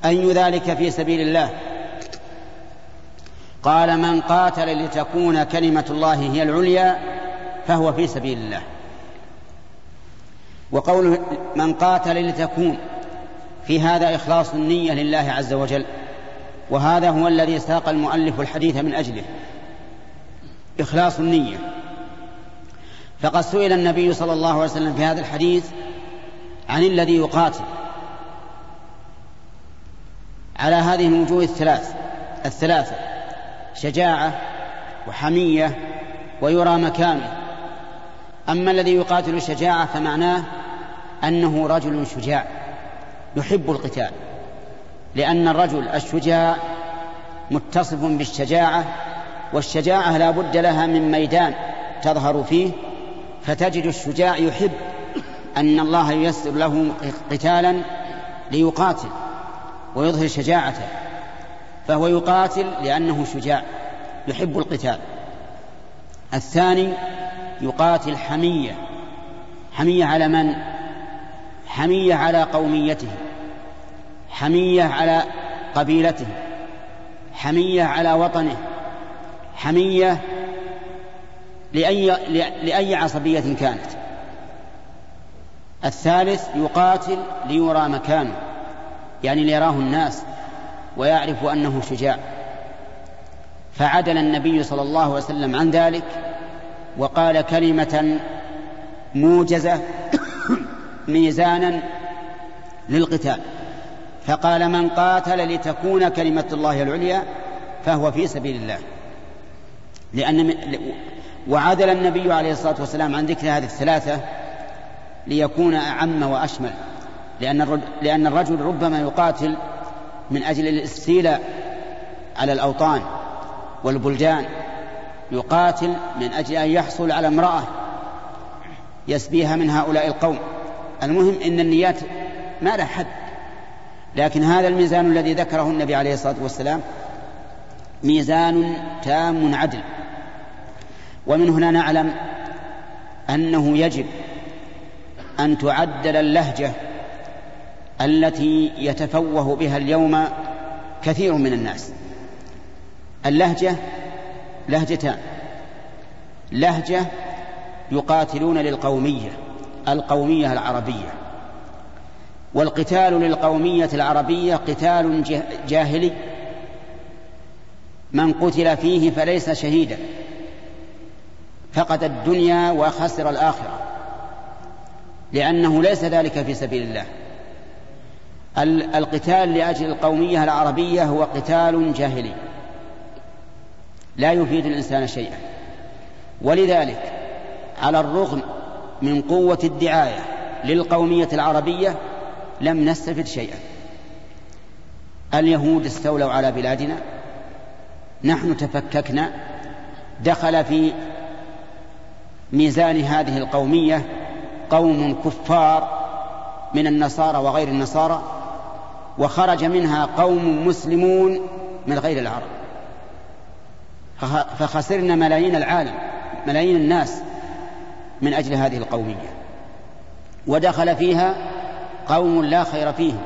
أي ذلك في سبيل الله؟ قال من قاتل لتكون كلمة الله هي العليا فهو في سبيل الله. وقوله من قاتل لتكون في هذا إخلاص النية لله عز وجل وهذا هو الذي ساق المؤلف الحديث من أجله. إخلاص النية. فقد سئل النبي صلى الله عليه وسلم في هذا الحديث عن الذي يقاتل. على هذه الوجوه الثلاث الثلاثة شجاعة وحمية ويرى مكانه. أما الذي يقاتل الشجاعة فمعناه أنه رجل شجاع يحب القتال لأن الرجل الشجاع متصف بالشجاعة والشجاعة لا بد لها من ميدان تظهر فيه فتجد الشجاع يحب أن الله ييسر له قتالا ليقاتل. ويظهر شجاعته فهو يقاتل لأنه شجاع يحب القتال. الثاني يقاتل حمية حمية على من؟ حمية على قوميته حمية على قبيلته حمية على وطنه حمية لأي, لأي عصبية كانت. الثالث يقاتل ليرى مكانه. يعني ليراه الناس ويعرف أنه شجاع. فعدل النبي صلى الله عليه وسلم عن ذلك وقال كلمة موجزة ميزانا للقتال. فقال من قاتل لتكون كلمة الله العليا فهو في سبيل الله. لأن وعدل النبي عليه الصلاة والسلام عن ذكر هذه الثلاثة ليكون أعم وأشمل. لأن لأن الرجل ربما يقاتل من أجل الاستيلاء على الأوطان والبلدان يقاتل من أجل أن يحصل على امرأة يسبيها من هؤلاء القوم. المهم إن النيات ما لها حد. لكن هذا الميزان الذي ذكره النبي عليه الصلاة والسلام ميزان تام عدل. ومن هنا نعلم أنه يجب أن تعدل اللهجة التي يتفوه بها اليوم كثير من الناس. اللهجة لهجتان. لهجة يقاتلون للقومية القومية العربية. والقتال للقومية العربية قتال جاهلي. من قتل فيه فليس شهيدا. فقد الدنيا وخسر الآخرة. لأنه ليس ذلك في سبيل الله. القتال لأجل القومية العربية هو قتال جاهلي. لا يفيد الإنسان شيئا. ولذلك على الرغم من قوة الدعاية للقومية العربية لم نستفد شيئا. اليهود استولوا على بلادنا. نحن تفككنا. دخل في ميزان هذه القومية قوم كفار من النصارى وغير النصارى. وخرج منها قوم مسلمون من غير العرب. فخسرنا ملايين العالم ملايين الناس من أجل هذه القومية. ودخل فيها قوم لا خير فيهم.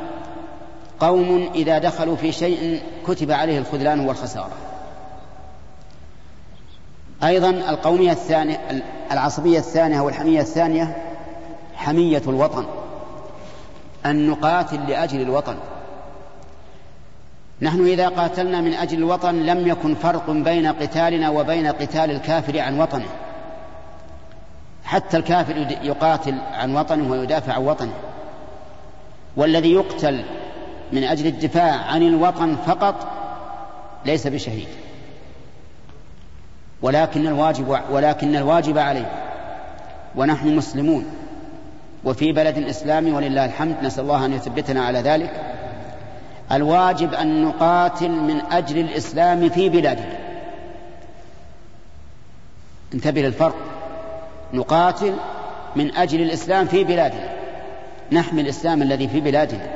قوم إذا دخلوا في شيء كتب عليه الخذلان والخسارة. أيضا القومية الثانية العصبية الثانية والحمية الثانية حمية الوطن أن نقاتل لأجل الوطن. نحن إذا قاتلنا من أجل الوطن لم يكن فرق بين قتالنا وبين قتال الكافر عن وطنه. حتى الكافر يقاتل عن وطنه ويدافع عن وطنه. والذي يقتل من أجل الدفاع عن الوطن فقط ليس بشهيد. ولكن الواجب ولكن الواجب عليه. ونحن مسلمون. وفي بلد إسلامي ولله الحمد نسأل الله أن يثبتنا على ذلك. الواجب أن نقاتل من أجل الإسلام في بلادنا. انتبه للفرق. نقاتل من أجل الإسلام في بلادنا. نحمي الإسلام الذي في بلادنا.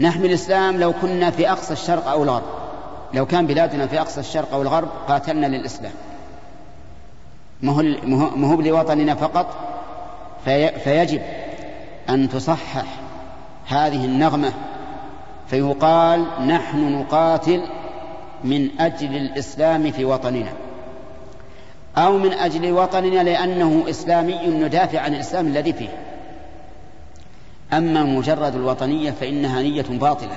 نحمي الإسلام لو كنا في أقصى الشرق أو الغرب. لو كان بلادنا في أقصى الشرق أو الغرب قاتلنا للإسلام. ما هو لوطننا فقط في فيجب أن تصحح هذه النغمة فيقال نحن نقاتل من أجل الإسلام في وطننا. أو من أجل وطننا لأنه إسلامي ندافع عن الإسلام الذي فيه. أما مجرد الوطنية فإنها نية باطلة.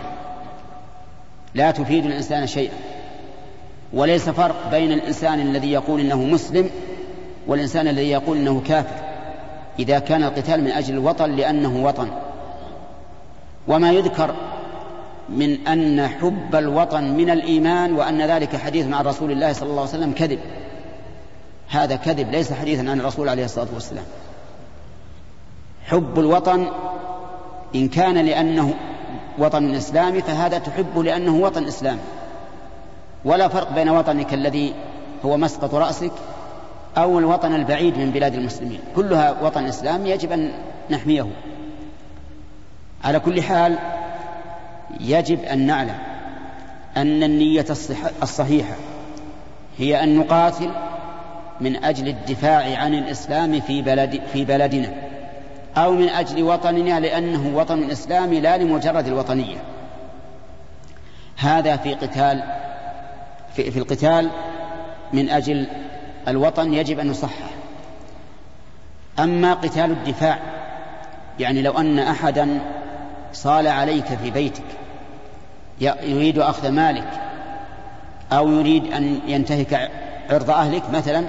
لا تفيد الإنسان شيئا. وليس فرق بين الإنسان الذي يقول إنه مسلم والإنسان الذي يقول إنه كافر إذا كان القتال من أجل الوطن لأنه وطن. وما يذكر من أن حب الوطن من الإيمان وأن ذلك حديث عن رسول الله صلى الله عليه وسلم كذب. هذا كذب ليس حديثا عن الرسول عليه الصلاة والسلام. حب الوطن إن كان لأنه وطن إسلامي فهذا تحبه لأنه وطن إسلامي. ولا فرق بين وطنك الذي هو مسقط رأسك أو الوطن البعيد من بلاد المسلمين. كلها وطن إسلامي يجب أن نحميه. على كل حال يجب أن نعلم أن النية الصحيحة هي أن نقاتل من أجل الدفاع عن الإسلام في بلد في بلدنا أو من أجل وطننا لأنه وطن إسلامي لا لمجرد الوطنية. هذا في قتال في, في القتال من أجل الوطن يجب أن يصحح. أما قتال الدفاع يعني لو أن أحدا صال عليك في بيتك يريد أخذ مالك أو يريد أن ينتهك عرض أهلك مثلا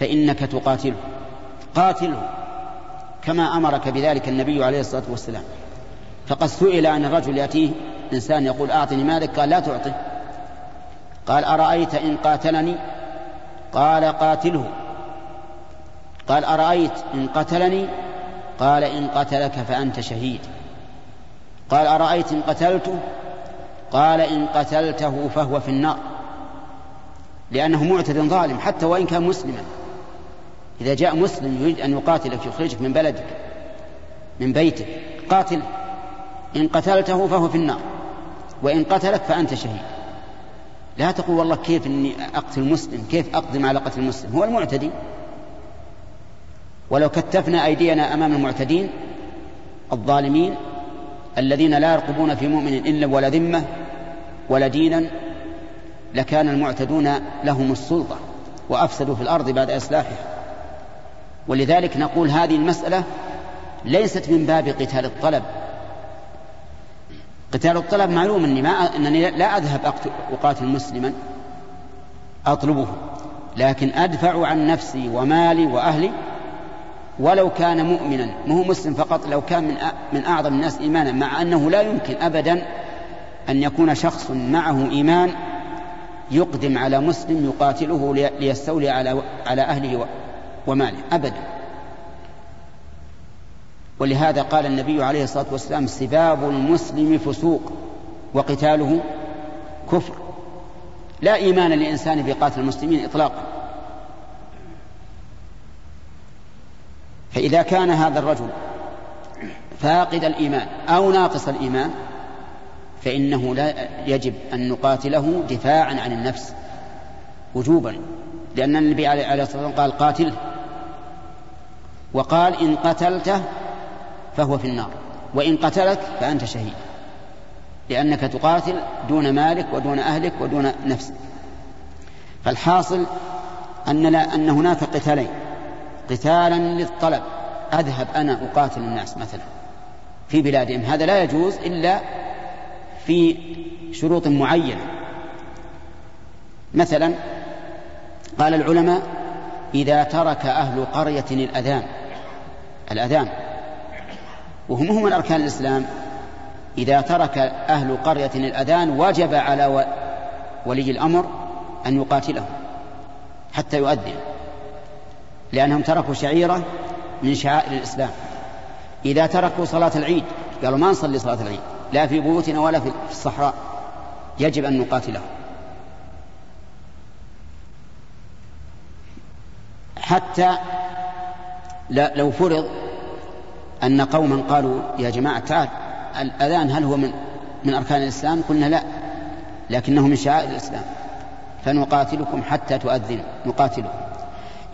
فإنك تقاتله. قاتله كما أمرك بذلك النبي عليه الصلاة والسلام. فقد سئل عن الرجل يأتيه إنسان يقول أعطني مالك قال لا تعطي قال أرأيت إن قاتلني؟ قال قاتله. قال أرأيت إن قتلني؟ قال إن قتلك فأنت شهيد. قال أرأيت إن قتلته؟ قال إن قتلته فهو في النار. لأنه معتد ظالم حتى وإن كان مسلما. إذا جاء مسلم يريد أن يقاتلك يخرجك من بلدك من بيتك قاتل إن قتلته فهو في النار. وإن قتلك فأنت شهيد. لا تقول والله كيف إني أقتل مسلم كيف اقدم على قتل المسلم؟ هو المعتدي. ولو كتفنا أيدينا أمام المعتدين الظالمين الذين لا يرقبون في مؤمن إلا ولا ذمة ولا دينا لكان المعتدون لهم السلطة وأفسدوا في الأرض بعد إصلاحها. ولذلك نقول هذه المسألة ليست من باب قتال الطلب. قتال الطلب معلوم أني ما أنني لا أذهب أقاتل مسلما أطلبه لكن أدفع عن نفسي ومالي وأهلي ولو كان مؤمنا ما هو مسلم فقط لو كان من من أعظم الناس إيمانا مع أنه لا يمكن ابدا أن يكون شخص معه إيمان يقدم على مسلم يقاتله ليستولي على على أهله وماله ابدا. ولهذا قال النبي عليه الصلاة والسلام سباب المسلم فسوق وقتاله كفر. لا إيمان لإنسان بقاتل المسلمين إطلاقا. فإذا كان هذا الرجل فاقد الإيمان أو ناقص الإيمان فإنه لا يجب أن نقاتله دفاعا عن النفس وجوبا لأن النبي عليه الصلاة والسلام قال قاتله وقال إن قتلته فهو في النار وإن قتلك فأنت شهيد لأنك تقاتل دون مالك ودون أهلك ودون نفسك. فالحاصل أن لا أن هناك قتالين. قتالا للطلب. أذهب أنا أقاتل الناس مثلا. في بلادهم. هذا لا يجوز إلا في شروط معينة. مثلا قال العلماء إذا ترك أهل قرية الأذان الأذان وهم هم من أركان الإسلام إذا ترك أهل قرية الأذان وجب على ولي الأمر أن يقاتلهم حتى يؤذن. لأنهم تركوا شعيرة من شعائر الإسلام. إذا تركوا صلاة العيد قالوا ما نصلي صلاة العيد لا في بيوتنا ولا في الصحراء يجب أن نقاتلهم. حتى لو فرض أن قوما قالوا يا جماعة تعال الأذان هل هو من من أركان الإسلام؟ قلنا لا لكنه من شعائر الإسلام. فنقاتلكم حتى تؤذنوا نقاتلكم.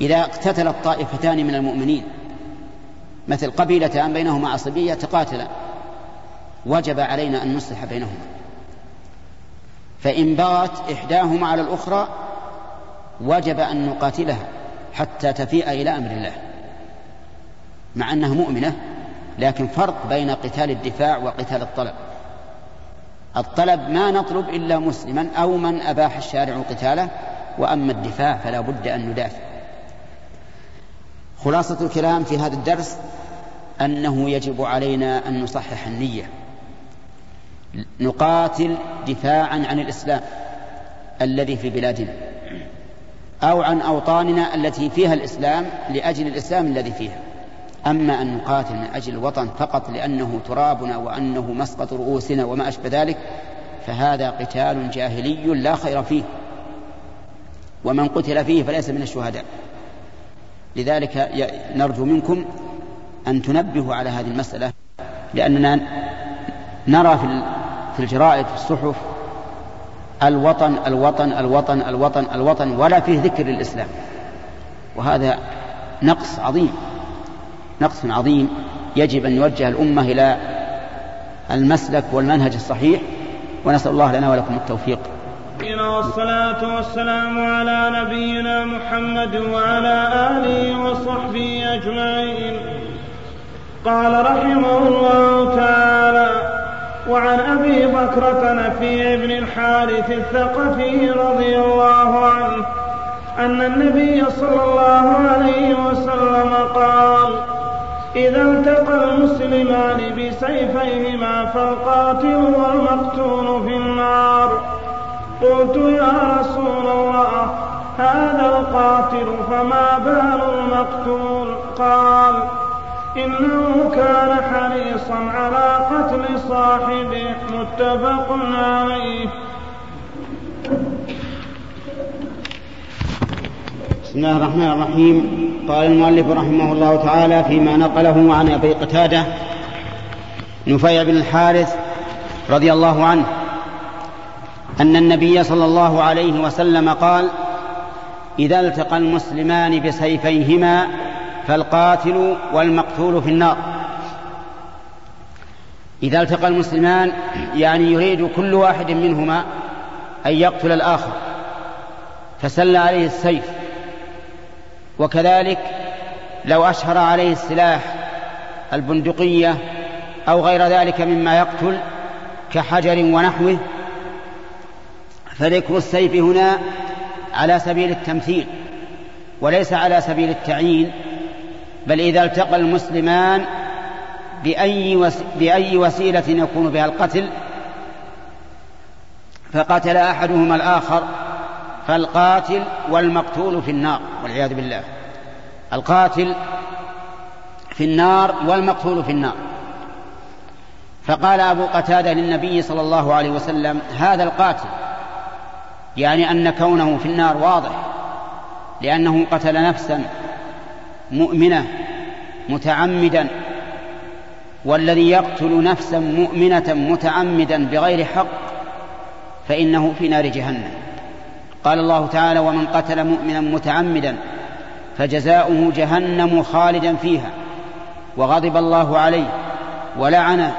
إذا اقتتلت طائفتان من المؤمنين مثل قبيلتان بينهما عصبية تقاتلا وجب علينا أن نصلح بينهما. فإن بغت إحداهما على الأخرى وجب أن نقاتلها حتى تفيء إلى أمر الله مع أنها مؤمنة لكن فرق بين قتال الدفاع وقتال الطلب. الطلب ما نطلب إلا مسلما أو من أباح الشارع قتاله وأما الدفاع فلا بد أن ندافع. خلاصة الكلام في هذا الدرس أنه يجب علينا أن نصحح النية. نقاتل دفاعا عن الإسلام الذي في بلادنا أو عن أوطاننا التي فيها الإسلام لأجل الإسلام الذي فيها. أما أن نقاتل من أجل الوطن فقط لأنه ترابنا وأنه مسقط رؤوسنا وما أشبه ذلك فهذا قتال جاهلي لا خير فيه. ومن قتل فيه فليس من الشهداء. لذلك نرجو منكم أن تنبهوا على هذه المسألة لأننا نرى في الجرائد في الصحف الوطن الوطن الوطن الوطن الوطن ولا فيه ذكر للإسلام. وهذا نقص عظيم نقص عظيم. يجب أن يوجه الأمة إلى المسلك والمنهج الصحيح ونسأل الله لنا ولكم التوفيق. والصلاة والسلام على نبينا محمد وعلى آله وصحبه أجمعين. قال رحمه الله تعالى وعن أبي بكرة نفيع بن الحارث الثقفي رضي الله عنه أن النبي صلى الله عليه وسلم قال إذا التقى المسلمان بسيفيهما فالقاتل والمقتول في النار. قلت يا رسول الله هذا القاتل فما بال المقتول؟ قال إنه كان حريصا على قتل صاحبه. متفق عليه. بسم الله الرحمن الرحيم. قال المؤلف رحمه الله تعالى فيما نقله عن أبي قتادة نفيع بن الحارث رضي الله عنه. أن النبي صلى الله عليه وسلم قال إذا التقى المسلمان بسيفيهما فالقاتل والمقتول في النار. إذا التقى المسلمان يعني يريد كل واحد منهما أن يقتل الآخر فسل عليه السيف. وكذلك لو أشهر عليه السلاح البندقية أو غير ذلك مما يقتل كحجر ونحوه فذكر السيف هنا على سبيل التمثيل وليس على سبيل التعيين بل إذا التقى المسلمان بأي, وس... بأي وسيلة يكون بها القتل فقتل أحدهما الآخر فالقاتل والمقتول في النار والعياذ بالله القاتل في النار والمقتول في النار. فقال أبو قتادة للنبي صلى الله عليه وسلم هذا القاتل يعني أن كونه في النار واضح لأنه قتل نفسا مؤمنة متعمدا والذي يقتل نفسا مؤمنة متعمدا بغير حق فإنه في نار جهنم. قال الله تعالى ومن قتل مؤمنا متعمدا فجزاؤه جهنم خالدا فيها وغضب الله عليه ولعنه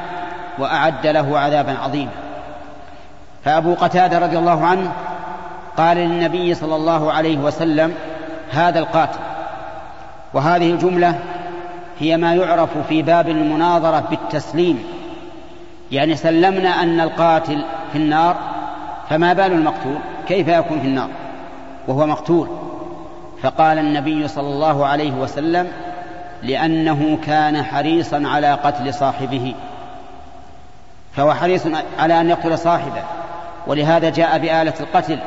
وأعد له عذابا عظيما. فأبو قتادة رضي الله عنه قال للنبي صلى الله عليه وسلم هذا القاتل. وهذه الجملة هي ما يعرف في باب المناظرة بالتسليم. يعني سلمنا أن القاتل في النار فما بال المقتول؟ كيف يكون في النار؟ وهو مقتول. فقال النبي صلى الله عليه وسلم لأنه كان حريصا على قتل صاحبه. فهو حريص على أن يقتل صاحبه. ولهذا جاء بآلة القتل.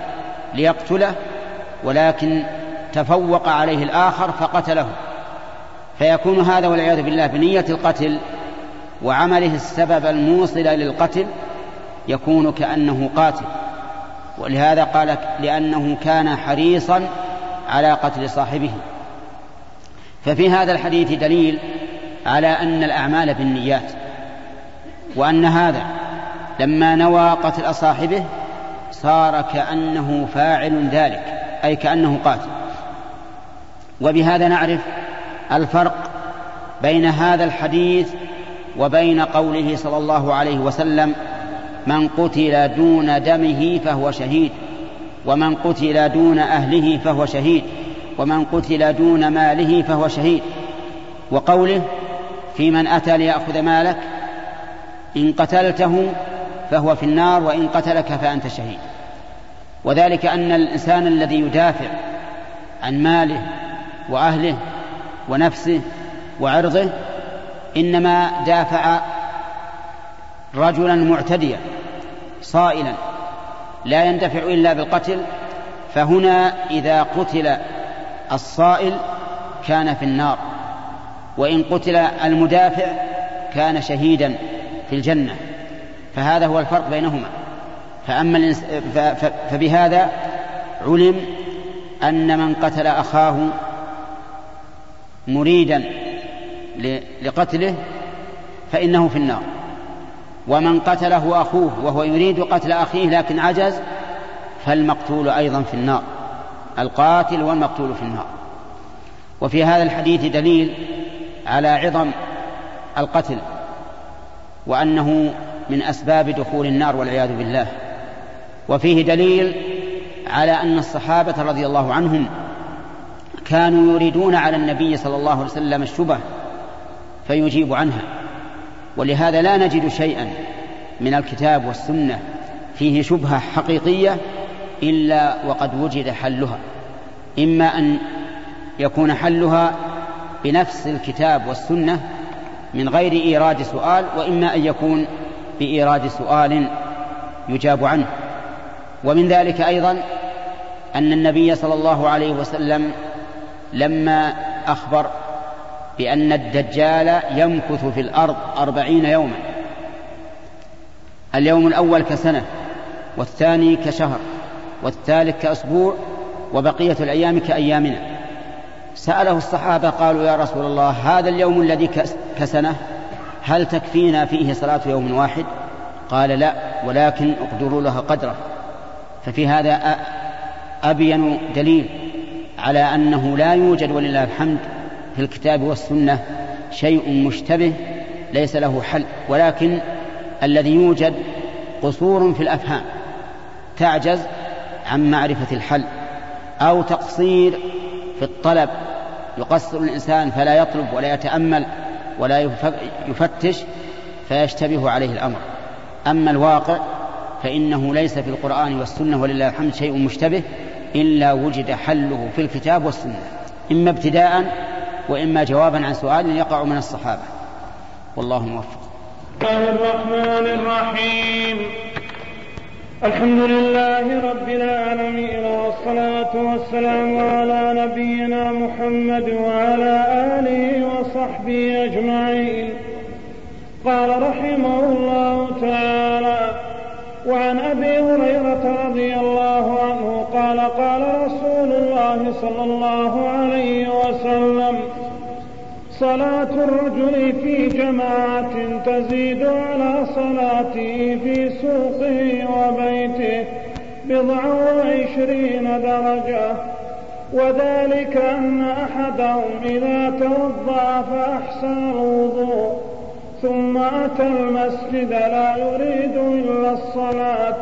ليقتله ولكن تفوق عليه الآخر فقتله. فيكون هذا والعياذ بالله بنية القتل وعمله السبب الموصل للقتل يكون كأنه قاتل. ولهذا قال لأنه كان حريصا على قتل صاحبه. ففي هذا الحديث دليل على أن الأعمال بالنيات وأن هذا لما نوى قتل صاحبه صار كأنه فاعل ذلك أي كأنه قاتل. وبهذا نعرف الفرق بين هذا الحديث وبين قوله صلى الله عليه وسلم من قتل دون دمه فهو شهيد ومن قتل دون أهله فهو شهيد ومن قتل دون ماله فهو شهيد. وقوله في من أتى ليأخذ مالك إن قتلته فهو في النار وإن قتلك فأنت شهيد. وذلك أن الإنسان الذي يدافع عن ماله وأهله ونفسه وعرضه إنما دافع رجلا معتديا صائلا لا يندفع إلا بالقتل. فهنا إذا قتل الصائل كان في النار وإن قتل المدافع كان شهيدا في الجنة. فهذا هو الفرق بينهما. فأما. فبهذا علم أن من قتل أخاه مريدا لقتله فإنه في النار. ومن قتله أخوه وهو يريد قتل أخيه لكن عجز فالمقتول أيضا في النار. القاتل والمقتول في النار. وفي هذا الحديث دليل على عظم القتل وأنه من أسباب دخول النار والعياذ بالله. وفيه دليل على أن الصحابة رضي الله عنهم كانوا يريدون على النبي صلى الله عليه وسلم الشبه فيجيب عنها. ولهذا لا نجد شيئا من الكتاب والسنة فيه شبهة حقيقية إلا وقد وجد حلها. إما أن يكون حلها بنفس الكتاب والسنة من غير إيراد سؤال وإما أن يكون بإيراد سؤال يجاب عنه. ومن ذلك أيضا أن النبي صلى الله عليه وسلم لما أخبر بأن الدجال يمكث في الأرض أربعين يوما اليوم الأول كسنة والثاني كشهر والثالث كأسبوع وبقية الأيام كأيامنا. سأله الصحابة قالوا يا رسول الله هذا اليوم الذي كسنة؟ هل تكفينا فيه صلاة يوم واحد؟ قال لا ولكن اقدروا لها قدره. ففي هذا أبين دليل على أنه لا يوجد ولله الحمد في الكتاب والسنة شيء مشتبه ليس له حل ولكن الذي يوجد قصور في الأفهام تعجز عن معرفة الحل أو تقصير في الطلب. يقصر الإنسان فلا يطلب ولا يتأمل. ولا يفتش فيشتبه عليه الأمر. أما الواقع فإنه ليس في القرآن والسنة ولله الحمد شيء مشتبه إلا وجد حله في الكتاب والسنة. إما ابتداء وإما جوابا عن سؤال يقع من الصحابة. والله موفق. الله الرحمن الرحيم. الحمد لله رب العالمين والصلاة والسلام على نبينا محمد وعلى آله وصحبه أجمعين. قال رحمه الله تعالى وعن أبي هريرة رضي الله عنه قال قال رسول الله صلى الله عليه وسلم صلاة الرجل في جماعة تزيد على صلاته في سوقه وبيته بضع وعشرين درجة. وذلك أن أحدهم إذا توضأ فأحسن الوضوء ثم أتى المسجد لا يريد إلا الصلاة.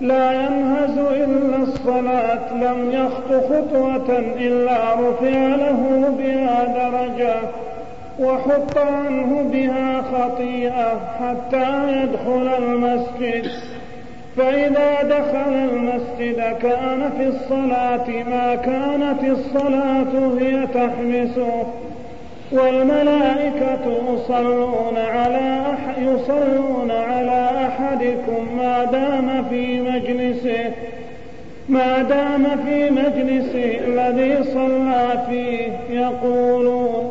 لا ينهز إلا الصلاة لم يخط خطوة إلا رفع له بها درجة وحط عنه بها خطيئة حتى يدخل المسجد. فإذا دخل المسجد كان في الصلاة ما كانت الصلاة هي تحبسه. والملائكة يصلون على يصلون على أحدكم ما دام في مجلسه ما دام في مجلسه الذي صلى فيه. يقولون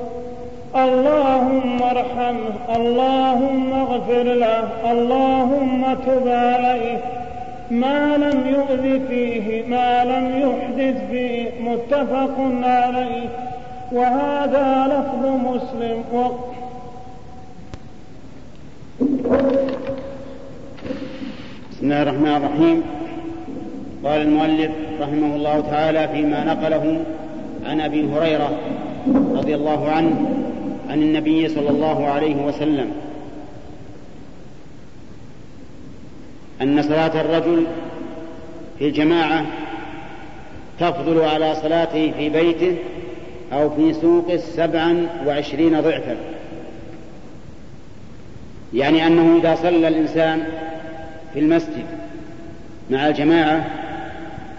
اللهم ارحمه اللهم اغفر له اللهم تب عليه. ما لم يؤذ فيه ما لم يحدث فيه. متفق عليه. وهذا لفظ مسلم. و بسم الله الرحمن الرحيم. قال المؤلف رحمه الله تعالى فيما نقله عن أبي هريرة رضي الله عنه عن النبي صلى الله عليه وسلم. أن صلاة الرجل في الجماعة تفضل على صلاته في بيته أو في سوقه سبعا وعشرين ضعفا. يعني أنه إذا صلى الإنسان في المسجد مع الجماعة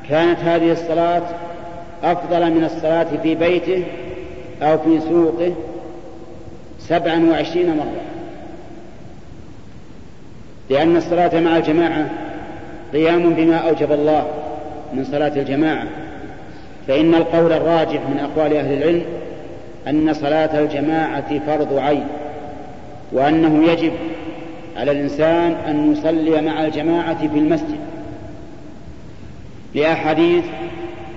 كانت هذه الصلاة أفضل من الصلاة في بيته أو في سوقه سبعا وعشرين مرة. لأن الصلاة مع الجماعة قيام بما أوجب الله من صلاة الجماعة. فإن القول الراجح من أقوال أهل العلم أن صلاة الجماعة فرض عين وأنه يجب على الإنسان أن يصلي مع الجماعة في المسجد. لأحاديث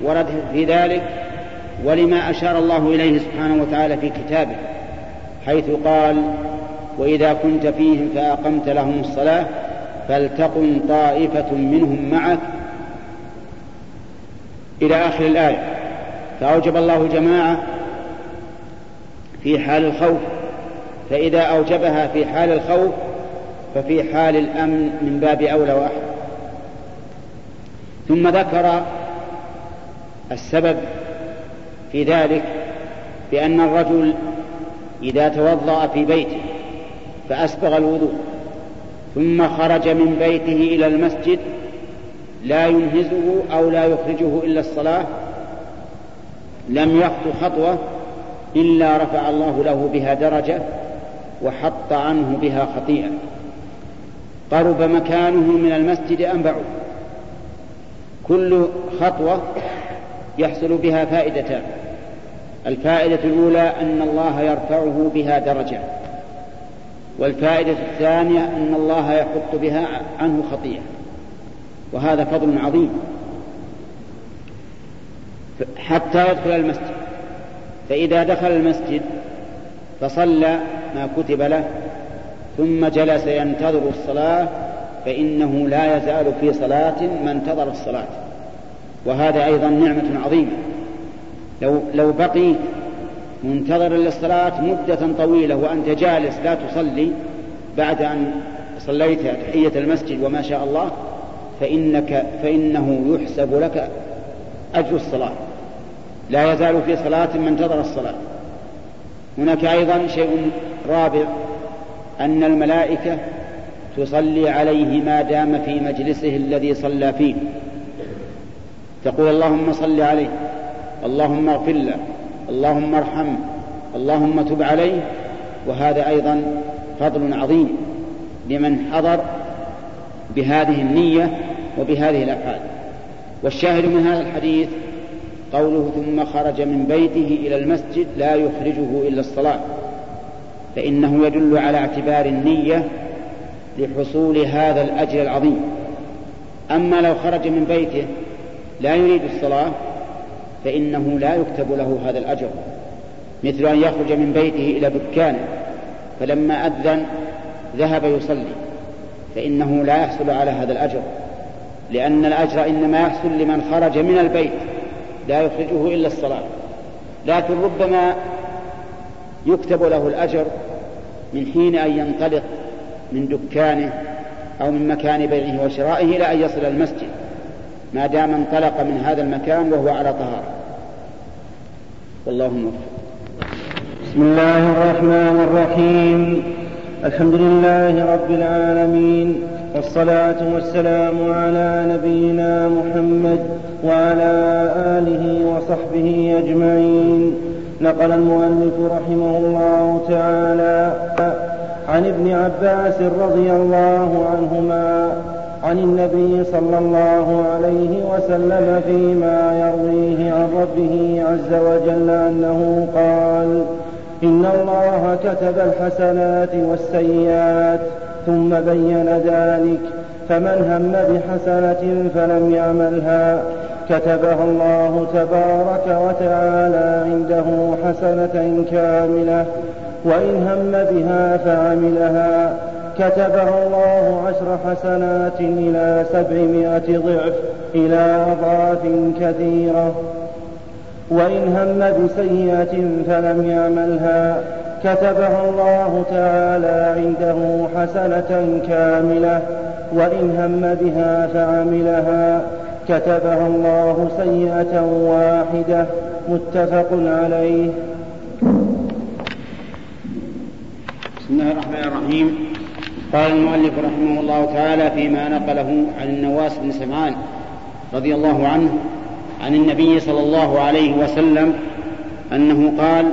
وردت في ذلك ولما أشار الله إليه سبحانه وتعالى في كتابه حيث قال وإذا كنت فيهم فأقمت لهم الصلاة فلتقم طائفة منهم معك إلى آخر الآية. فأوجب الله الجماعة في حال الخوف فإذا أوجبها في حال الخوف ففي حال الأمن من باب أولى وأحد. ثم ذكر السبب في ذلك بأن الرجل إذا توضأ في بيته فأسبغ الوضوء ثم خرج من بيته إلى المسجد لا ينهزه أو لا يخرجه إلا الصلاة لم يخطو خطوة إلا رفع الله له بها درجة وحط عنه بها خطيئة. قرب مكانه من المسجد أم بعد كل خطوة يحصل بها فائدتان. الفائدة الأولى أن الله يرفعه بها درجة. والفائدة الثانية أن الله يحط بها عنه خطيئة. وهذا فضل عظيم. حتى يدخل المسجد. فإذا دخل المسجد فصلى ما كتب له ثم جلس ينتظر الصلاة فإنه لا يزال في صلاة ما انتظر الصلاة. وهذا أيضا نعمة عظيمة. لو لو بقيت منتظرا للصلاة مدة طويلة وأنت جالس لا تصلي بعد أن صليت تحية المسجد وما شاء الله فإنك فإنه يحسب لك أجر الصلاة. لا يزال في صلاة من انتظر الصلاة. هناك أيضا شيء رابع أن الملائكة تصلي عليه ما دام في مجلسه الذي صلى فيه. تقول اللهم صل عليه اللهم اغفر له اللهم ارحمه اللهم تب عليه. وهذا أيضا فضل عظيم لمن حضر بهذه النية وبهذه الأفعال. والشاهد من هذا الحديث قوله ثم خرج من بيته إلى المسجد لا يخرجه إلا الصلاة فإنه يدل على اعتبار النية لحصول هذا الأجر العظيم. أما لو خرج من بيته لا يريد الصلاة فإنه لا يكتب له هذا الأجر مثل أن يخرج من بيته إلى دكانه فلما أذن ذهب يصلي. فإنه لا يحصل على هذا الأجر. لأن الأجر إنما يحصل لمن خرج من البيت لا يخرجه إلا الصلاة. لكن ربما يكتب له الأجر من حين أن ينطلق من دكانه أو من مكان بيعه وشرائه إلى أن يصل المسجد. ما دام انطلق من هذا المكان وهو على طهارة. والله موفق. بسم الله الرحمن الرحيم. الحمد لله رب العالمين والصلاة والسلام على نبينا محمد وعلى آله وصحبه أجمعين. نقل المؤلف رحمه الله تعالى عن ابن عباس رضي الله عنهما عن النبي صلى الله عليه وسلم فيما يرويه عن ربه عز وجل أنه قال إن الله كتب الحسنات والسيئات ثم بين ذلك فمن هم بحسنة فلم يعملها. كتبها الله تبارك وتعالى عنده حسنة كاملة وإن هم بها فعملها. كتبها الله عشر حسنات إلى سبعمائة ضعف إلى أضعاف كثيرة. وإن هم بسيئة فلم يعملها. كتبها الله تعالى عنده حسنة كاملة. وإن هم بها فعملها. كتبها الله سيئة واحدة. متفق عليه. بسم الله الرحمن الرحيم. قال المؤلف رحمه الله تعالى فيما نقله عن النواس بن سمعان رضي الله عنه عن النبي صلى الله عليه وسلم أنه قال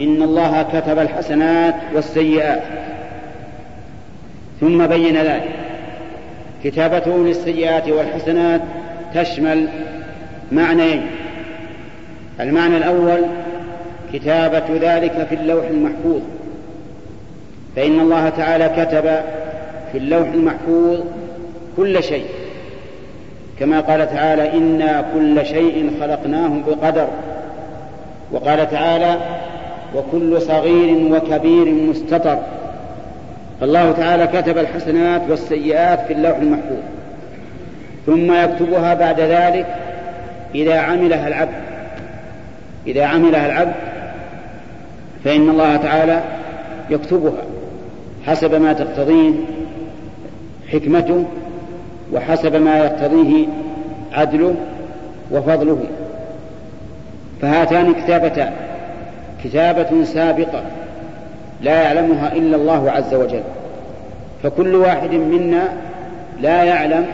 إن الله كتب الحسنات والسيئات. ثم بين ذلك كتابته للسيئات والحسنات تشمل معنيين. المعنى الأول كتابة ذلك في اللوح المحفوظ. فإن الله تعالى كتب في اللوح المحفوظ كل شيء. كما قال تعالى إنا كل شيء خلقناه بقدر. وقال تعالى وكل صغير وكبير مستطر. فالله تعالى كتب الحسنات والسيئات في اللوح المحفوظ. ثم يكتبها بعد ذلك إذا عملها العبد. إذا عملها العبد فإن الله تعالى يكتبها حسب ما تقتضيه حكمته وحسب ما يقتضيه عدله وفضله. فهاتان كتابتان كتابة سابقة لا يعلمها إلا الله عز وجل. فكل واحد منا لا يعلم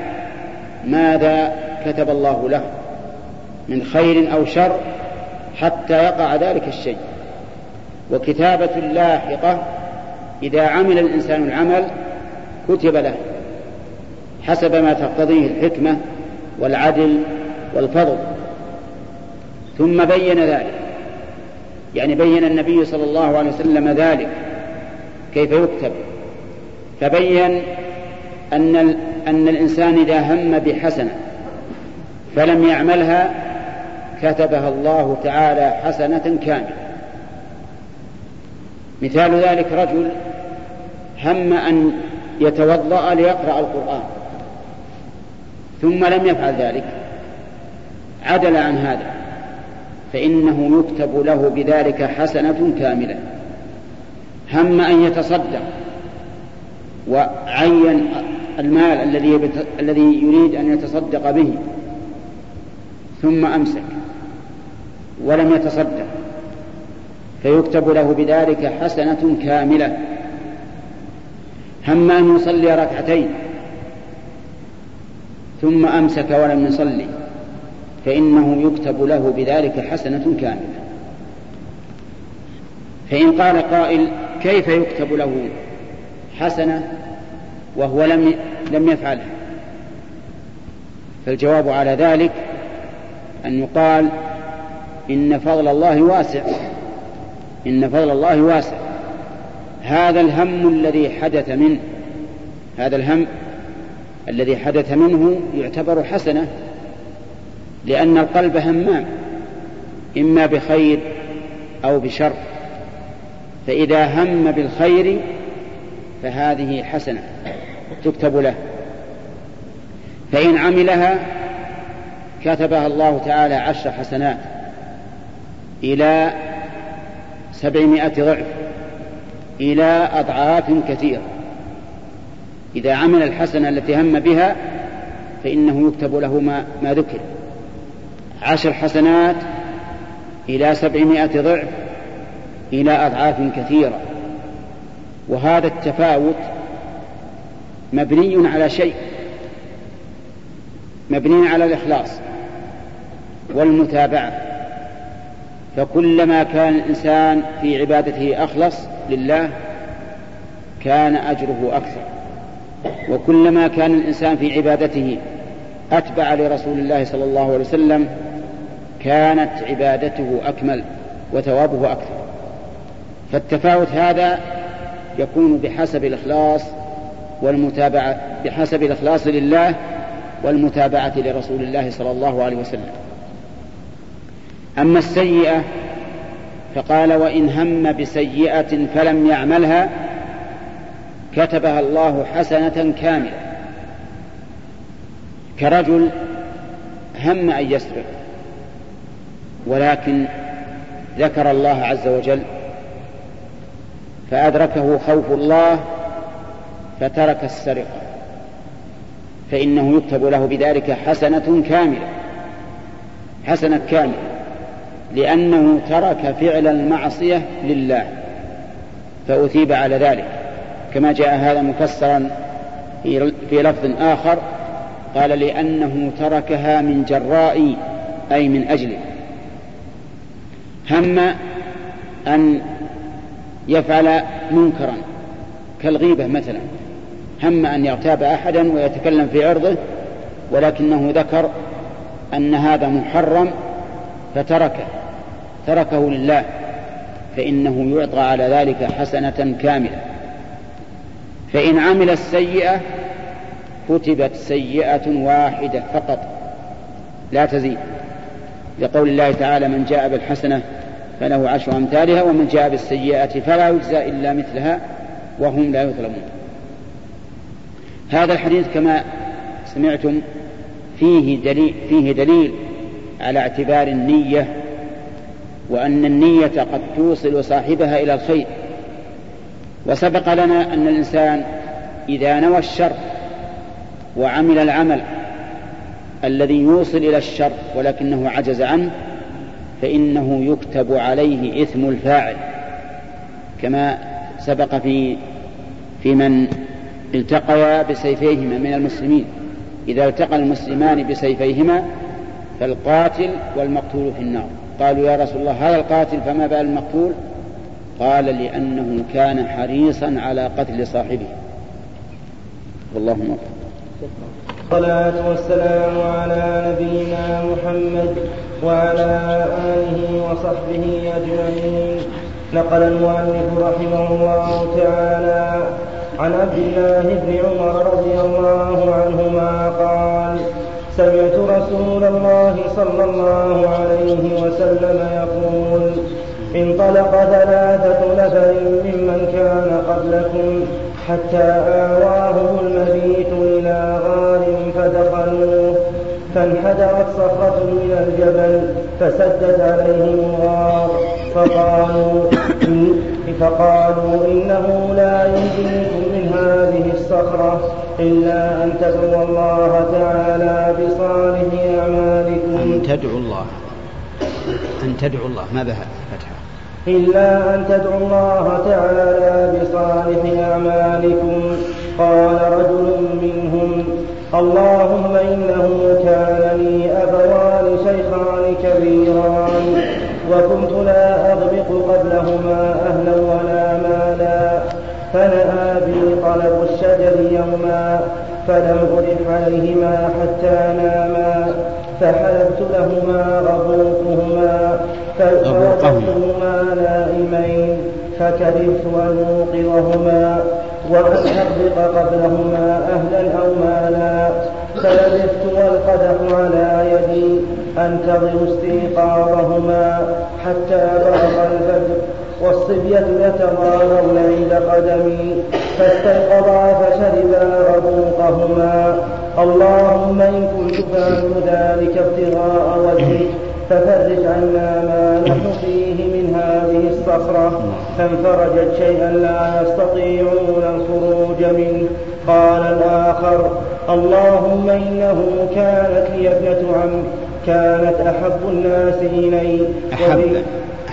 ماذا كتب الله له من خير أو شر حتى يقع ذلك الشيء. وكتابة لاحقة إذا عمل الإنسان العمل كتب له. حسب ما تقتضيه الحكمة والعدل والفضل. ثم بين ذلك يعني بين النبي صلى الله عليه وسلم ذلك كيف يكتب. فبين أن أن الإنسان إذا هم بحسنة فلم يعملها كتبها الله تعالى حسنة كاملة. مثال ذلك رجل هم أن يتوضأ ليقرأ القرآن. ثم لم يفعل ذلك. عدل عن هذا. فإنه يكتب له بذلك حسنة كاملة. هم أن يتصدق وعين المال الذي الذي يريد أن يتصدق به ثم أمسك ولم يتصدق. فيكتب له بذلك حسنة كاملة. هم أن يصلي ركعتين. ثم أمسك ولم يصلي فإنه يكتب له بذلك حسنة كاملة. فإن قال قائل كيف يكتب له حسنة وهو لم لم يفعلها فالجواب على ذلك أن يقال إن فضل الله واسع إن فضل الله واسع. هذا الهم الذي حدث منه هذا الهم الذي حدث منه يعتبر حسنة لأن القلب همام إما بخير أو بشر. فإذا هم بالخير فهذه حسنة تكتب له. فإن عملها كتبها الله تعالى عشر حسنات إلى سبعمائة ضعف إلى أضعاف كثيرة. إذا عمل الحسنة التي هم بها فإنه يكتب له ما, ما ذكر. عشر حسنات إلى سبعمائة ضعف إلى أضعاف كثيرة. وهذا التفاوت مبني على شيء مبني على الإخلاص والمتابعة. فكلما كان الإنسان في عبادته أخلص لله كان أجره أكثر. وكلما كان الإنسان في عبادته أتبع لرسول الله صلى الله عليه وسلم كانت عبادته أكمل وثوابه أكثر. فالتفاوت هذا يكون بحسب الإخلاص والمتابعة بحسب الإخلاص لله والمتابعة لرسول الله صلى الله عليه وسلم. أما السيئة فقال وإن هم بسيئة فلم يعملها كتبها الله حسنة كاملة. كرجل هم أن يسرق ولكن ذكر الله عز وجل فأدركه خوف الله فترك السرقة فإنه يكتب له بذلك حسنة كاملة حسنة كاملة لأنه ترك فعل المعصية لله فأثيب على ذلك. كما جاء هذا مفسرا في لفظ آخر قال لأنه تركها من جراء أي من أجله هم أن يفعل منكرا كالغيبة مثلا. هم أن يغتاب أحدا ويتكلم في عرضه ولكنه ذكر أن هذا محرم فتركه. تركه لله فإنه يعطى على ذلك حسنة كاملة. فإن عمل السيئة كتبت سيئة واحدة فقط. لا تزيد. لقول الله تعالى من جاء بالحسنة فله عشر أمثالها ومن جاء بالسيئة فلا يجزى إلا مثلها وهم لا يظلمون. هذا الحديث كما سمعتم فيه دليل, فيه دليل على اعتبار النية وأن النية قد توصل صاحبها إلى الخير. وسبق لنا أن الإنسان إذا نوى الشر وعمل العمل الذي يوصل إلى الشر ولكنه عجز عنه فإنه يكتب عليه إثم الفاعل. كما سبق في في من التقيا بسيفيهما من المسلمين. إذا التقى المسلمان بسيفيهما فالقاتل والمقتول في النار. قالوا يا رسول الله هذا القاتل فما بال المقتول؟ قال لأنه كان حريصا على قتل صاحبه. والله موفق الصلاة والسلام على نبينا محمد وعلى آله وصحبه أجمعين. نقل المؤلف رحمه الله تعالى عن عبد الله بن عمر رضي الله عنهما قال سمعت رسول الله صلى الله عليه وسلم يقول انطلق ثلاثة نفر ممن كان قبلكم حتى آواهم المبيت إلى غار فدخلوه فانحدرت صخرة من الجبل فسدت عليهم الغار. فقالوا فقالوا إنه لا ينجيكم من هذه الصخرة إلا أن تدعوا الله تعالى بصالح أعمالكم. أن تدعوا الله. أن تدعوا الله. ما بها فتحة؟ إلا أن تدعوا الله تعالى بصالح أعمالكم. قال رجل منهم اللهم إنه كان لي أبوان شيخان كبيران وكنت لا أغبق قبلهما أهلا ولا مالا. فنأى بي طلب الشجر يوما فلم أرح عليهما حتى ناما. فحلبت لهما ربوقهما فوقفتهما نائمين فكرهت أن أوقظهما وأن أغرق قبلهما أهلا أو مالا فلبثت والقدح على يدي أنتظر استيقاظهما حتى برق الفجر والصبية يتضارون عند قدمي فاستيقظا فشربا ربوقهما اللهم إن كنت فعلت ذلك ابتغاء وجهك ففرج عنا ما نحن فيه من هذه الصخرة. فانفرجت شيئا لا يستطيعون الخروج منه. قال الآخر اللهم إنه كانت لي ابنة عم كانت أحب الناس إلي. أحب.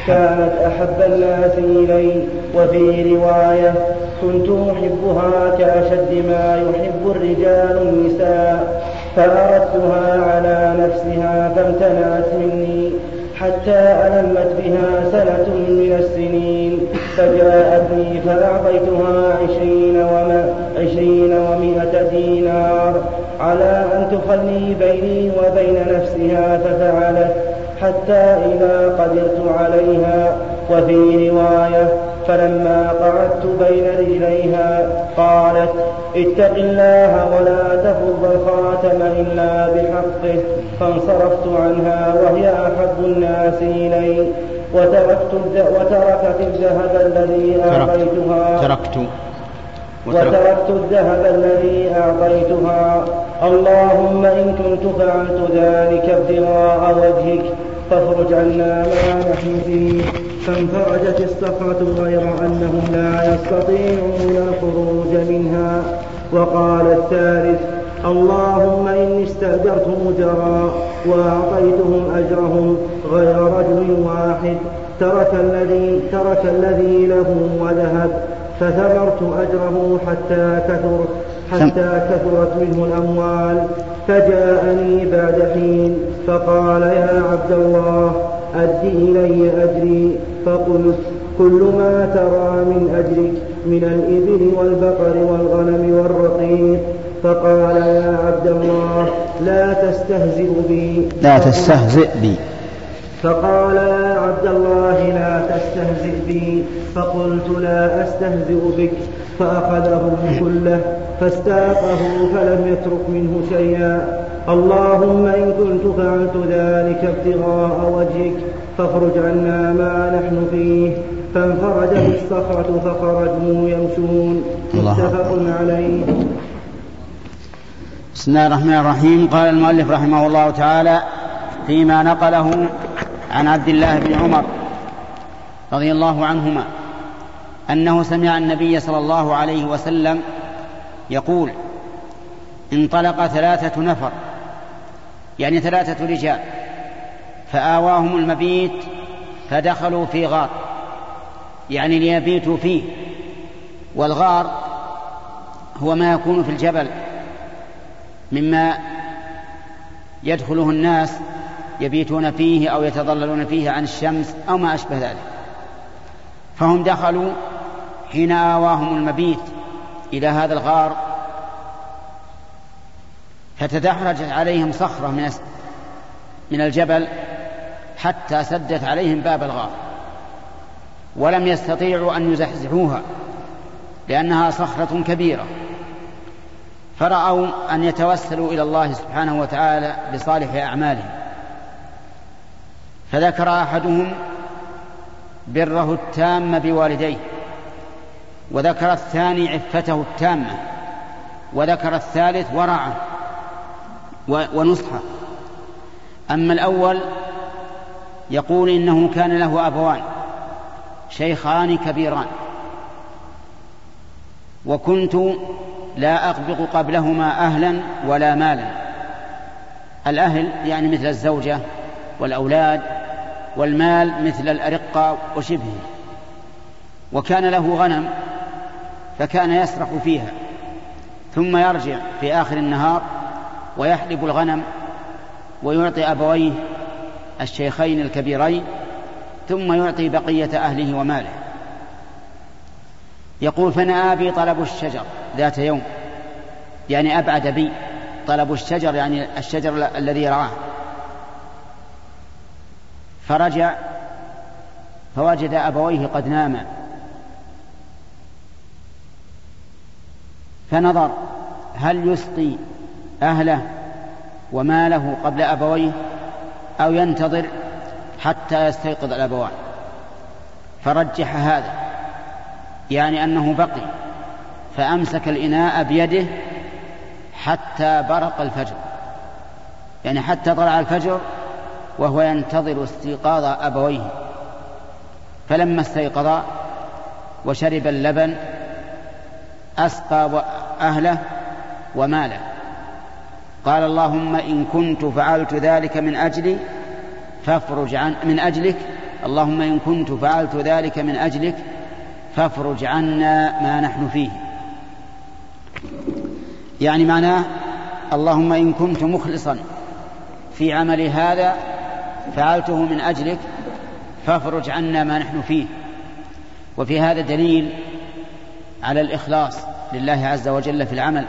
كانت أحب الناس إلي وفي رواية كنت أحبها كأشد ما يحب الرجال النساء فأردتها على نفسها فامتنعت مني حتى ألمت بها سنة من السنين فجاءتني فأعطيتها عشرين, وما عشرين ومائة دينار على أن تخلي بيني وبين نفسها ففعلت حتى إذا قدرت عليها وفي رواية فلما قعدت بين رجليها قالت اتق الله ولا تفض الخاتم إلا بحقه فانصرفت عنها وهي أحب الناس إلي. وتركت وتركت الذهب الذي أعطيتها. تركت وتركت. الذهب الذي أعطيتها. اللهم إن كنت فعلت ذلك ابتغاء وجهك فاخرج عنا ما نحن فيه فانفرجت الصخرة غير أنهم لا يستطيعون الخروج منها. وقال الثالث اللهم إني استأجرت مجرا وأعطيتهم أجرهم غير رجل واحد. ترك الذي ترك الذي له وذهب فثمرت أجره حتى كثر. حتى كثرت منه الأموال فجاءني بعد حين فقال يا عبد الله أد إلي أجري فقلت كل ما ترى من أجرك من الإبل والبقر والغنم والرقيق. فقال يا عبد الله لا تستهزئ بي. لا تستهزئ بي. فقال يا عبد الله لا تستهزئ بي. فقلت لا أستهزئ بك. فأخذه كله فاستاقه فلم يترك منه شيئا. اللهم إن كنت فعلت ذلك ابتغاء وجهك فاخرج عنا ما نحن فيه. فانفرجت الصخرة فخرجوا يمشون. متفق عليه. بسم الله الرحمن الرحيم. قال المؤلف رحمه الله تعالى فيما نقله عن عبد الله بن عمر رضي الله عنهما أنه سمع النبي صلى الله عليه وسلم يقول انطلق ثلاثة نفر يعني ثلاثة رجال فآواهم المبيت فدخلوا في غار يعني ليبيتوا فيه والغار هو ما يكون في الجبل مما يدخله الناس يبيتون فيه أو يتظللون فيه عن الشمس أو ما أشبه ذلك. فهم دخلوا حين آواهم المبيت إلى هذا الغار فتدحرجت عليهم صخرة من من الجبل حتى سدت عليهم باب الغار. ولم يستطيعوا أن يزحزحوها لأنها صخرة كبيرة. فرأوا أن يتوسلوا إلى الله سبحانه وتعالى بصالح أعمالهم. فذكر أحدهم بره التام بوالديه وذكر الثاني عفته التامة وذكر الثالث ورعه ونصحه أما الأول يقول إنه كان له أبوان شيخان كبيران وكنت لا أغبق قبلهما أهلا ولا مالا. الأهل يعني مثل الزوجة والأولاد والمال مثل الأرقة وشبهه. وكان له غنم فكان يسرح فيها ثم يرجع في آخر النهار ويحلب الغنم ويعطي أبويه الشيخين الكبيرين ثم يعطي بقية أهله وماله. يقول فنأى بي طلب الشجر ذات يوم. يعني أبعد بي طلب الشجر يعني الشجر الذي رعاه فرجع فوجد أبويه قد ناما فنظر هل يسقي أهله وماله قبل أبويه أو ينتظر حتى يستيقظ الأبوان. فرجح هذا يعني أنه بقي فأمسك الإناء بيده حتى برق الفجر. يعني حتى طلع الفجر وهو ينتظر استيقاظ أبويه. فلما استيقظا وشرب اللبن أسقى أهله وماله. قال اللهم إن كنت فعلت ذلك من أجلي فافرج عن من أجلك. اللهم إن كنت فعلت ذلك من أجلك فافرج عنا ما نحن فيه. يعني معناه اللهم إن كنت مخلصا في عمل هذا فعلته من أجلك فافرج عنا ما نحن فيه. وفي هذا دليل على الإخلاص لله عز وجل في العمل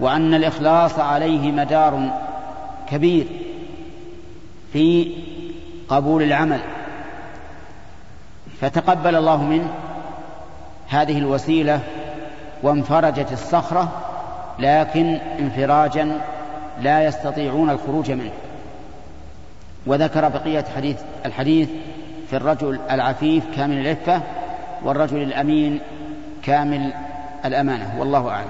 وأن الإخلاص عليه مدار كبير في قبول العمل. فتقبل الله منه هذه الوسيلة وانفرجت الصخرة لكن انفراجا لا يستطيعون الخروج منه. وذكر بقية حديث الحديث في الرجل العفيف كامل العفة والرجل الأمين كامل الأمانة. والله أعلم.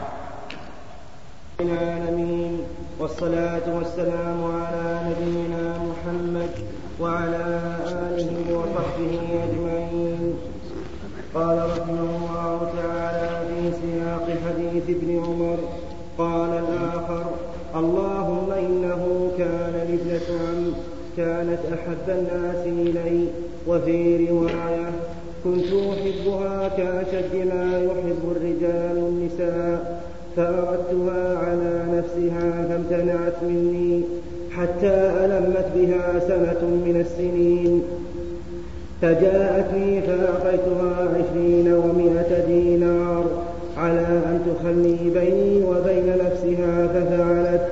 العالمين والصلاة والسلام على نبينا محمد وعلى آله وصحبه أجمعين. قال رحمه الله تعالى في سياق حديث ابن عمر قال الآخر اللهم إنه كان لابنة عم. كانت أحب الناس إلي وفي رواية كنت أحبها كأشد ما يحب الرجال النساء فأردتها على نفسها فامتنعت مني حتى ألمت بها سنة من السنين. فجاءتني فأعطيتها عشرين ومائة دينار على أن تخلي بيني وبين نفسها ففعلت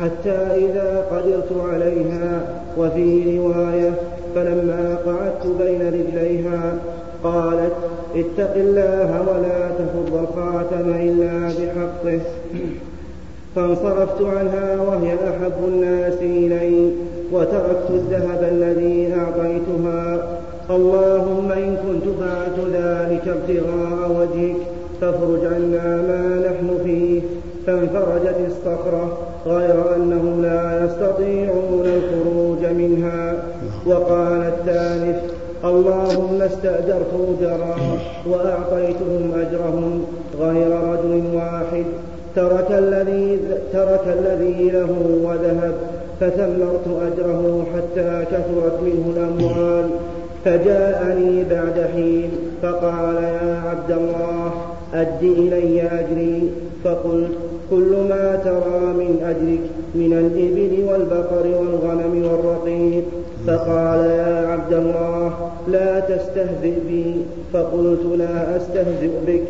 حتى إذا قدرت عليها وفي رواية فلما قعدت بين رجليها قالت اتق الله ولا تفض الخاتم إلا بحقه. فانصرفت عنها وهي أحب الناس إلي وتركت الذهب الذي أعطيتها. اللهم إن كنت فعلت ذلك ابتغاء وجهك فافرج عنا ما نحن فيه. فانفرجت الصخرة. غير أنهم لا يستطيعون الخروج منها. وقال الثالث اللهم استأجرت أجرا وأعطيتهم أجرهم غير رجل واحد. ترك الذي ترك الذي له وذهب فثمرت أجره حتى كثرت منه الأموال. فجاءني بعد حين فقال يا عبد الله أد إلي أجري. فقلت كل ما ترى من أجرك من الإبل والبقر والغنم والرقيق. فقال يا عبد الله لا تستهزئ بي. فقلت لا أستهزئ بك.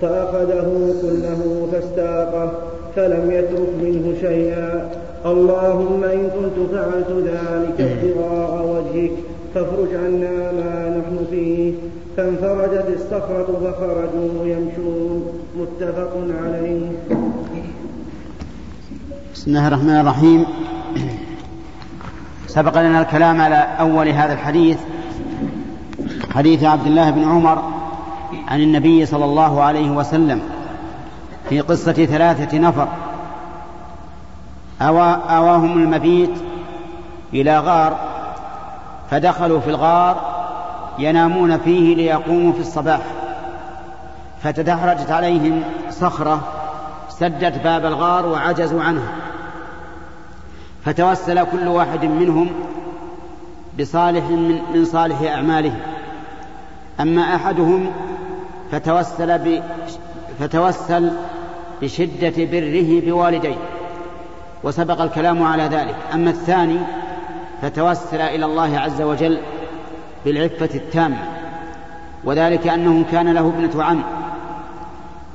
فأخذه كله فاستاقه فلم يترك منه شيئا. اللهم إن كنت فعلت ذلك ابتغاء وجهك فافرج عنا ما نحن فيه. فانفرجت الصخرة فخرجوا يمشون. متفق عليه. بسم الله الرحمن الرحيم. سبق لنا الكلام على أول هذا الحديث حديث عبد الله بن عمر عن النبي صلى الله عليه وسلم في قصة ثلاثة نفر. أوى أواهم المبيت إلى غار فدخلوا في الغار ينامون فيه ليقوموا في الصباح فتدحرجت عليهم صخرة سدت باب الغار وعجزوا عنها فتوسل كل واحد منهم بصالح من, من صالح أعمالهم أما أحدهم فتوسل ب فتوسل بشدة بره بوالديه وسبق الكلام على ذلك. أما الثاني فتوسل إلى الله عز وجل بالعفة التامة وذلك أنه كان له ابنة عم.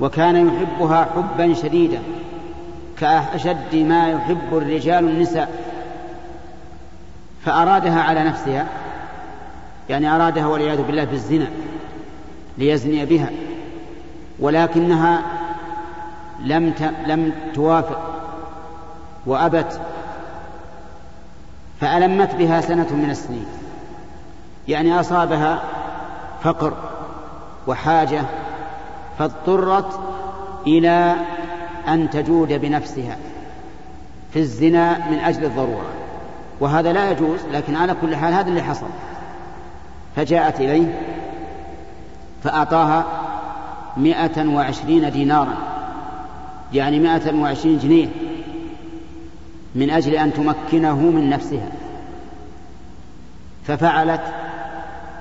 وكان يحبها حبا شديدا كأشد ما يحب الرجال النساء. فأرادها على نفسها يعني أرادها والعياذ بالله بالزنا ليزني بها ولكنها لم لم توافق وأبت فألمت بها سنة من السنين. يعني أصابها فقر وحاجة فاضطرت إلى أن تجود بنفسها في الزنا من أجل الضرورة. وهذا لا يجوز لكن على كل حال هذا اللي حصل. فجاءت إليه فأعطاها مئة وعشرين دينارا يعني مئة وعشرين جنيه من أجل أن تمكنه من نفسها. ففعلت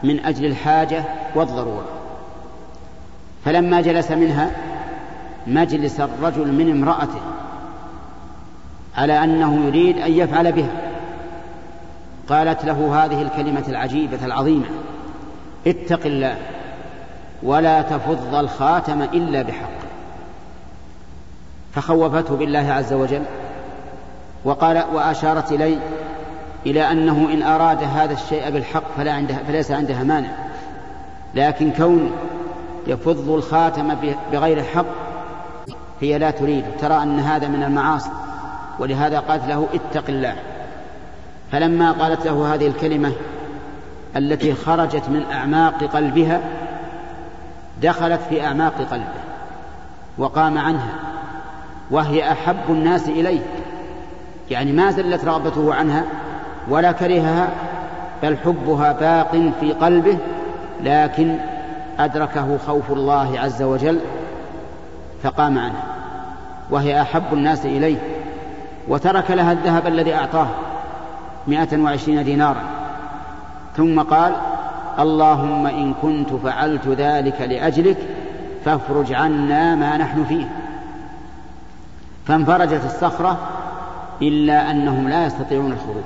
من أجل الحاجة والضرورة. فلما جلس منها مجلس الرجل من امرأته على أنه يريد أن يفعل بها قالت له هذه الكلمة العجيبة العظيمة اتق الله ولا تفض الخاتم إلا بحق. فخوفته بالله عز وجل وقال وأشارت إلي إلى أنه إن أراد هذا الشيء بالحق فلا عندها فليس عندها مانع لكن كون يفض الخاتم بغير حق. هي لا تريد. ترى أن هذا من المعاصي. ولهذا قالت له اتق الله. فلما قالت له هذه الكلمة التي خرجت من أعماق قلبها دخلت في أعماق قلبه وقام عنها وهي أحب الناس إليه. يعني ما زلت رغبته عنها ولا كرهها بل حبها باق في قلبه لكن أدركه خوف الله عز وجل فقام عنها وهي أحب الناس إليه وترك لها الذهب الذي أعطاه مائة وعشرين دينارا. ثم قال اللهم إن كنت فعلت ذلك لأجلك فافرج عنا ما نحن فيه. فانفرجت الصخرة إلا أنهم لا يستطيعون الخروج.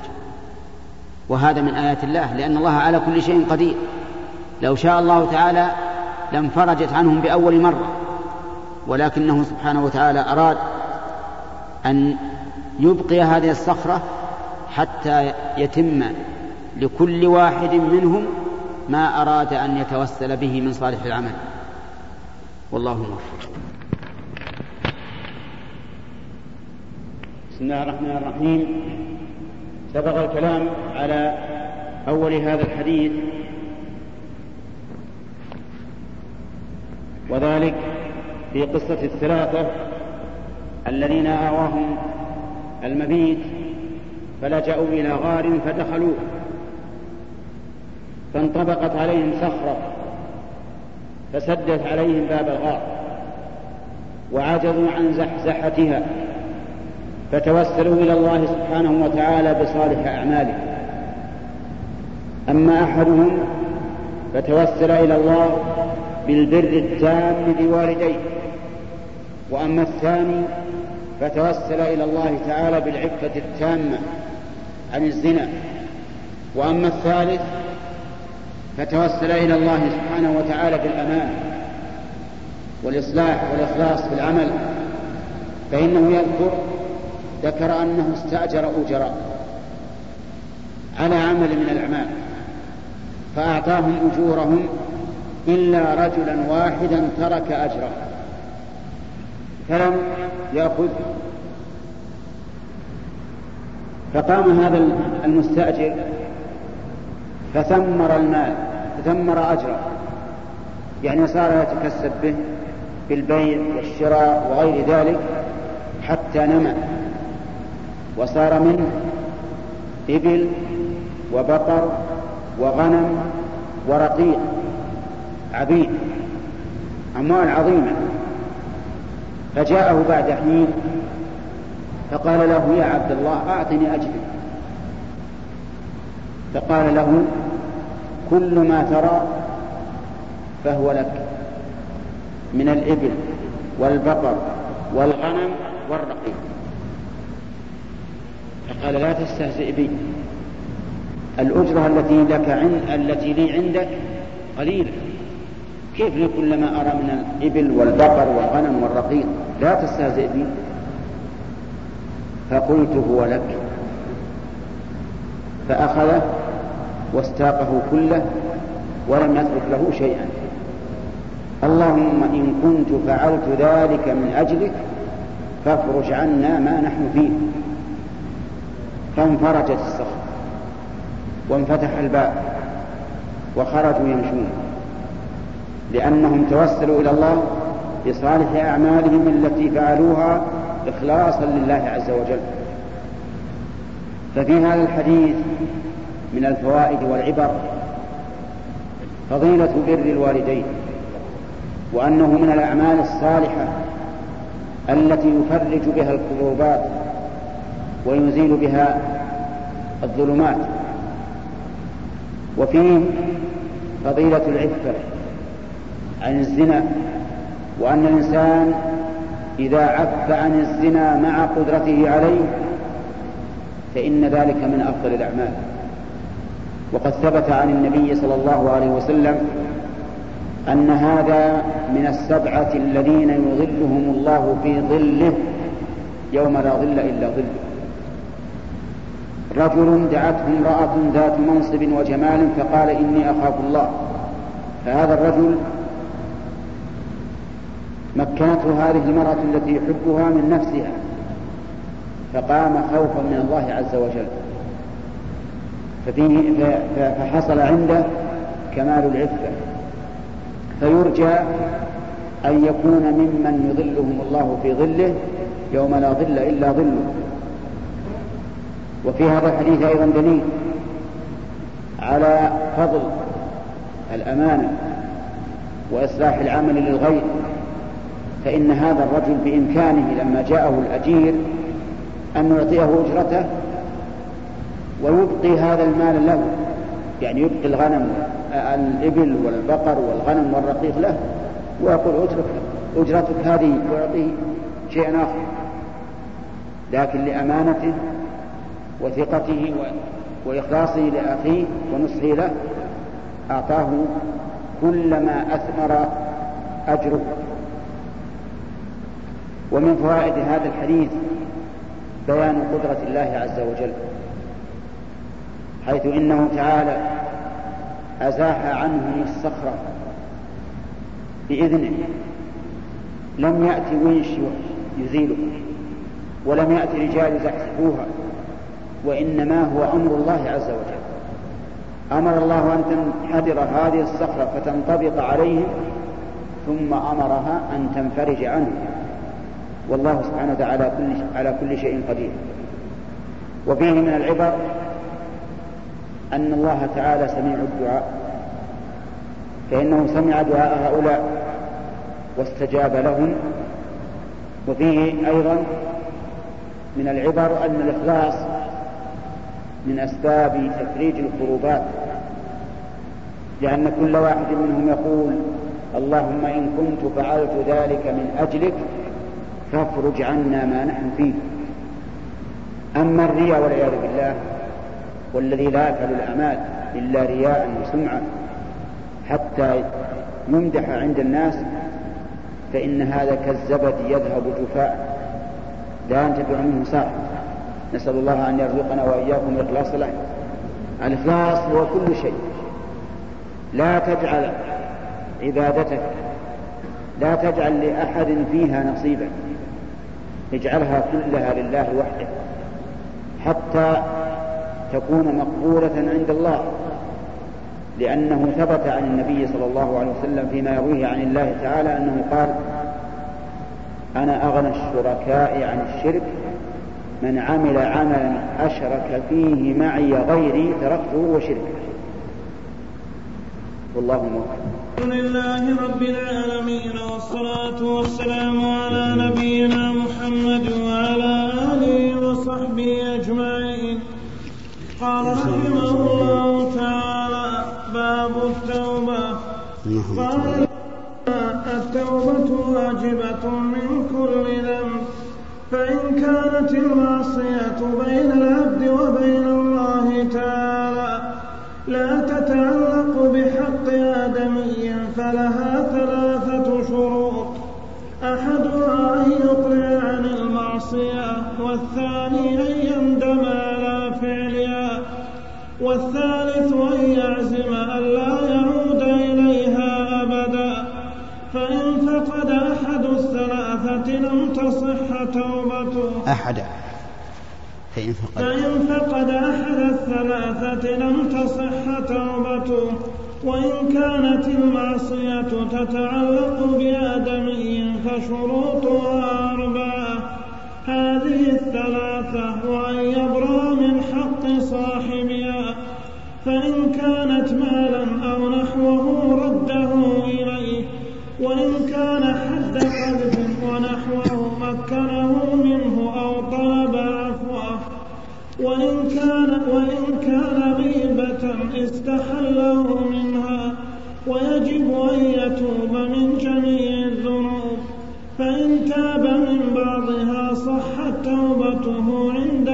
وهذا من آيات الله لأن الله على كل شيء قدير. لو شاء الله تعالى لانفرجت عنهم بأول مرة ولكنه سبحانه وتعالى أراد أن يبقي هذه الصخرة حتى يتم لكل واحد منهم ما أراد أن يتوسل به من صالح العمل. والله موفق. بسم الله الرحمن الرحيم. سبق الكلام على أول هذا الحديث وذلك في قصة الثلاثة الذين آواهم المبيت فلجأوا إلى غار فدخلوه فانطبقت عليهم صخرة فسدت عليهم باب الغار وعجزوا عن زحزحتها فتوسلوا إلى الله سبحانه وتعالى بصالح أعمالهم. أما أحدهم فتوسل إلى الله بالبر التام بوالديه وأما الثاني فتوسل إلى الله تعالى بالعفة التامة عن الزنا. وأما الثالث فتوسل إلى الله سبحانه وتعالى بالأمان والإصلاح والإخلاص في العمل. فإنه يذكر ذكر أنه استأجر أجراء على عمل من الأعمال فأعطاهم أجورهم إلا رجلا واحدا ترك أجره. فلم يأخذ. فقام هذا المستأجر فثمر المال ثمر أجره. يعني صار يتكسب به بالبيع والشراء وغير ذلك حتى نمى. وصار منه إبل وبقر وغنم ورقيق. عبيد أموال عظيمة. فجاءه بعد حين فقال له يا عبد الله أعطني أجري. فقال له كل ما ترى فهو لك من الإبل والبقر والغنم والرقيق. فقال لا تستهزئ بي الأجرة التي لك عند التي لي عندك قليلة. كيف لي كل ما أرى من الإبل والبقر والغنم والرقيق؟ لا تستهزئ بي. فقلت هو لك. فأخذه واستاقه كله ولم يترك له شيئا. اللهم إن كنت فعلت ذلك من أجلك فافرج عنا ما نحن فيه. فانفرجت الصخر وانفتح الباب وخرجوا يمشون. لأنهم توسلوا إلى الله بصالح أعمالهم التي فعلوها إخلاصا لله عز وجل. ففي هذا الحديث من الفوائد والعبر فضيلة بر الوالدين وأنه من الأعمال الصالحة التي يفرج بها الكروبات ويزيل بها الظلمات. وفيه فضيلة العفة عن الزنا وأن الإنسان إذا عف عن الزنا مع قدرته عليه فإن ذلك من أفضل الأعمال. وقد ثبت عن النبي صلى الله عليه وسلم أن هذا من السبعة الذين يظلهم الله في ظله يوم لا ظل إلا ظله. رجل دعته امرأة ذات منصب وجمال فقال إني أخاف الله. فهذا الرجل مكنته هذه المرأة التي يحبها من نفسها فقام خوفا من الله عز وجل. ففيه فحصل عنده كمال العفة. فيرجى أن يكون ممن يظلهم الله في ظله يوم لا ظل إلا ظله. وفي هذا الحديث أيضا دليل على فضل الأمانة وإصلاح العمل للغير. فإن هذا الرجل بإمكانه لما جاءه الأجير أن يعطيه أجرته ويبقي هذا المال له. يعني يبقي الغنم الإبل والبقر والغنم والرقيق له ويقول اترك أجرتك هذه ويعطيه شيئا آخر. لكن لأمانته وثقته وإخلاصه لأخيه ونصحه له أعطاه كل ما أثمر أجره. ومن فوائد هذا الحديث بيان قدرة الله عز وجل حيث إنه تعالى أزاح عنهم الصخرة بإذنه لم يأتي ونش يزيله ولم يأتي رجال يزحزحوها وإنما هو أمر الله عز وجل. أمر الله أن تنحدر هذه الصخرة فتنطبق عليهم ثم أمرها أن تنفرج عنه والله سبحانه وتعالى كل على كل شيء قدير. وفيه من العبر أن الله تعالى سميع الدعاء فإنه سمع دعاء هؤلاء واستجاب لهم. وفيه أيضا من العبر أن الإخلاص من أسباب تفريج الكروبات لأن كل واحد منهم يقول اللهم إن كنت فعلت ذلك من أجلك فافرج عنا ما نحن فيه. أما الرياء والعياذ بالله والذي لا يفعل الأعمال إلا رياء وسمعة حتى يمدح عند الناس فإن هذا كالزبد يذهب جفاء. لا ينتفع منه صاحب نسأل الله أن يرزقنا وإياكم الإخلاص له. الإخلاص هو كل شيء. لا تجعل عبادتك لا تجعل لأحد فيها نصيبا اجعلها كلها لله وحده حتى تكون مقبولة عند الله لأنه ثبت عن النبي صلى الله عليه وسلم فيما يرويه عن الله تعالى أنه قال أنا أغنى الشركاء عن الشرك من عمل عملا أشرك فيه معي غيري تركته وشركه. والله موفق. الحمد لله رب العالمين والصلاة والسلام على نبينا محمد وعلى آله وصحبه أجمعين. قال رحمه الله تعالى باب التوبة. قال التوبة واجبة من كل ذنب فإن كانت المعصية بين العبد وبين الله تعالى لا تتعلق بحق فلها ثلاثة شروط. أحدها أن يقلع عن المعصية والثاني أن يندم على فعلها والثالث أن يعزم ألا يعود إليها أبدا. فإن فقد أحد الثلاثة لم تصح توبته. أحد. فإن فقد. فإن فقد أحد الثلاثة لم تصح توبته. وإن كانت المعصية تتعلق بآدمي فشروطها أربعة. هذه الثلاثة وأن يبرأ من حق صاحبها فإن كانت مالا أو نحوه رده إليه وإن كان حد قذف ونحوه مكنه منه أو طلب عفوه. وإن كان وإن كان غيبة استحله ويجب أن يتوب من جميع الذنوب. فإن تاب من بعضها صحت توبته عند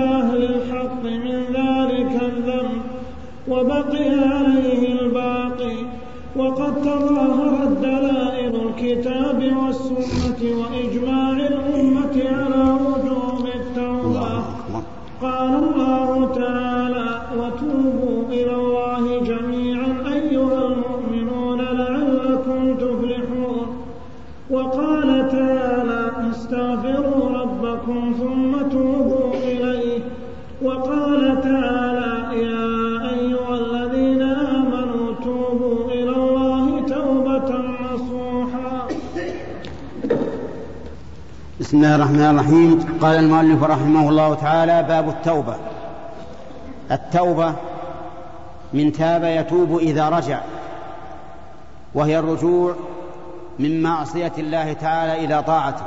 قال المؤلف رحمه الله تعالى باب التوبة. التوبة من تاب يتوب إذا رجع وهي الرجوع من معصية الله تعالى إلى طاعته.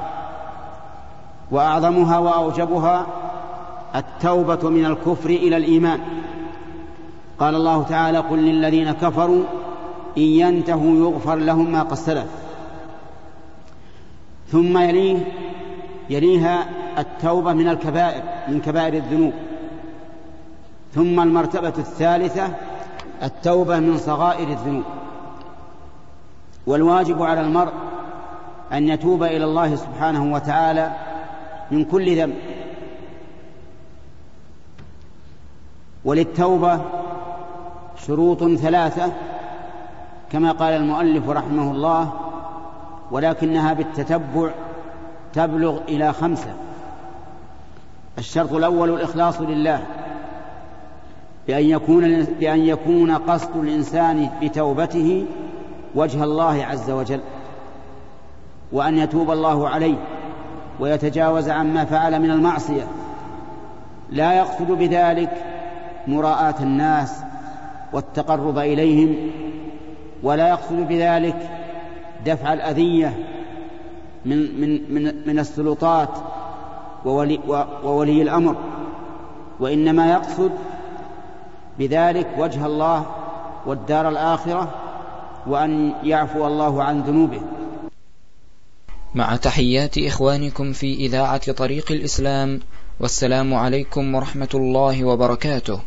وأعظمها وأوجبها التوبة من الكفر إلى الإيمان. قال الله تعالى قل للذين كفروا إن ينتهوا يغفر لهم ما قد سلف. ثم يليه يليها التوبة من الكبائر من كبائر الذنوب. ثم المرتبة الثالثة التوبة من صغائر الذنوب. والواجب على المرء أن يتوب إلى الله سبحانه وتعالى من كل ذنب. وللتوبة شروط ثلاثة كما قال المؤلف رحمه الله ولكنها بالتتبع تبلغ إلى خمسة. الشرط الأول الإخلاص لله. بأن يكون بأن يكون قصد الإنسان بتوبته وجه الله عز وجل وأن يتوب الله عليه ويتجاوز عما فعل من المعصية. لا يقصد بذلك مراءاة الناس والتقرب إليهم ولا يقصد بذلك دفع الأذية من من من من السلطات وولي وولي الأمر وإنما يقصد بذلك وجه الله والدار الآخرة وأن يعفو الله عن ذنوبه. مع تحيات إخوانكم في إذاعة طريق الإسلام والسلام عليكم ورحمة الله وبركاته.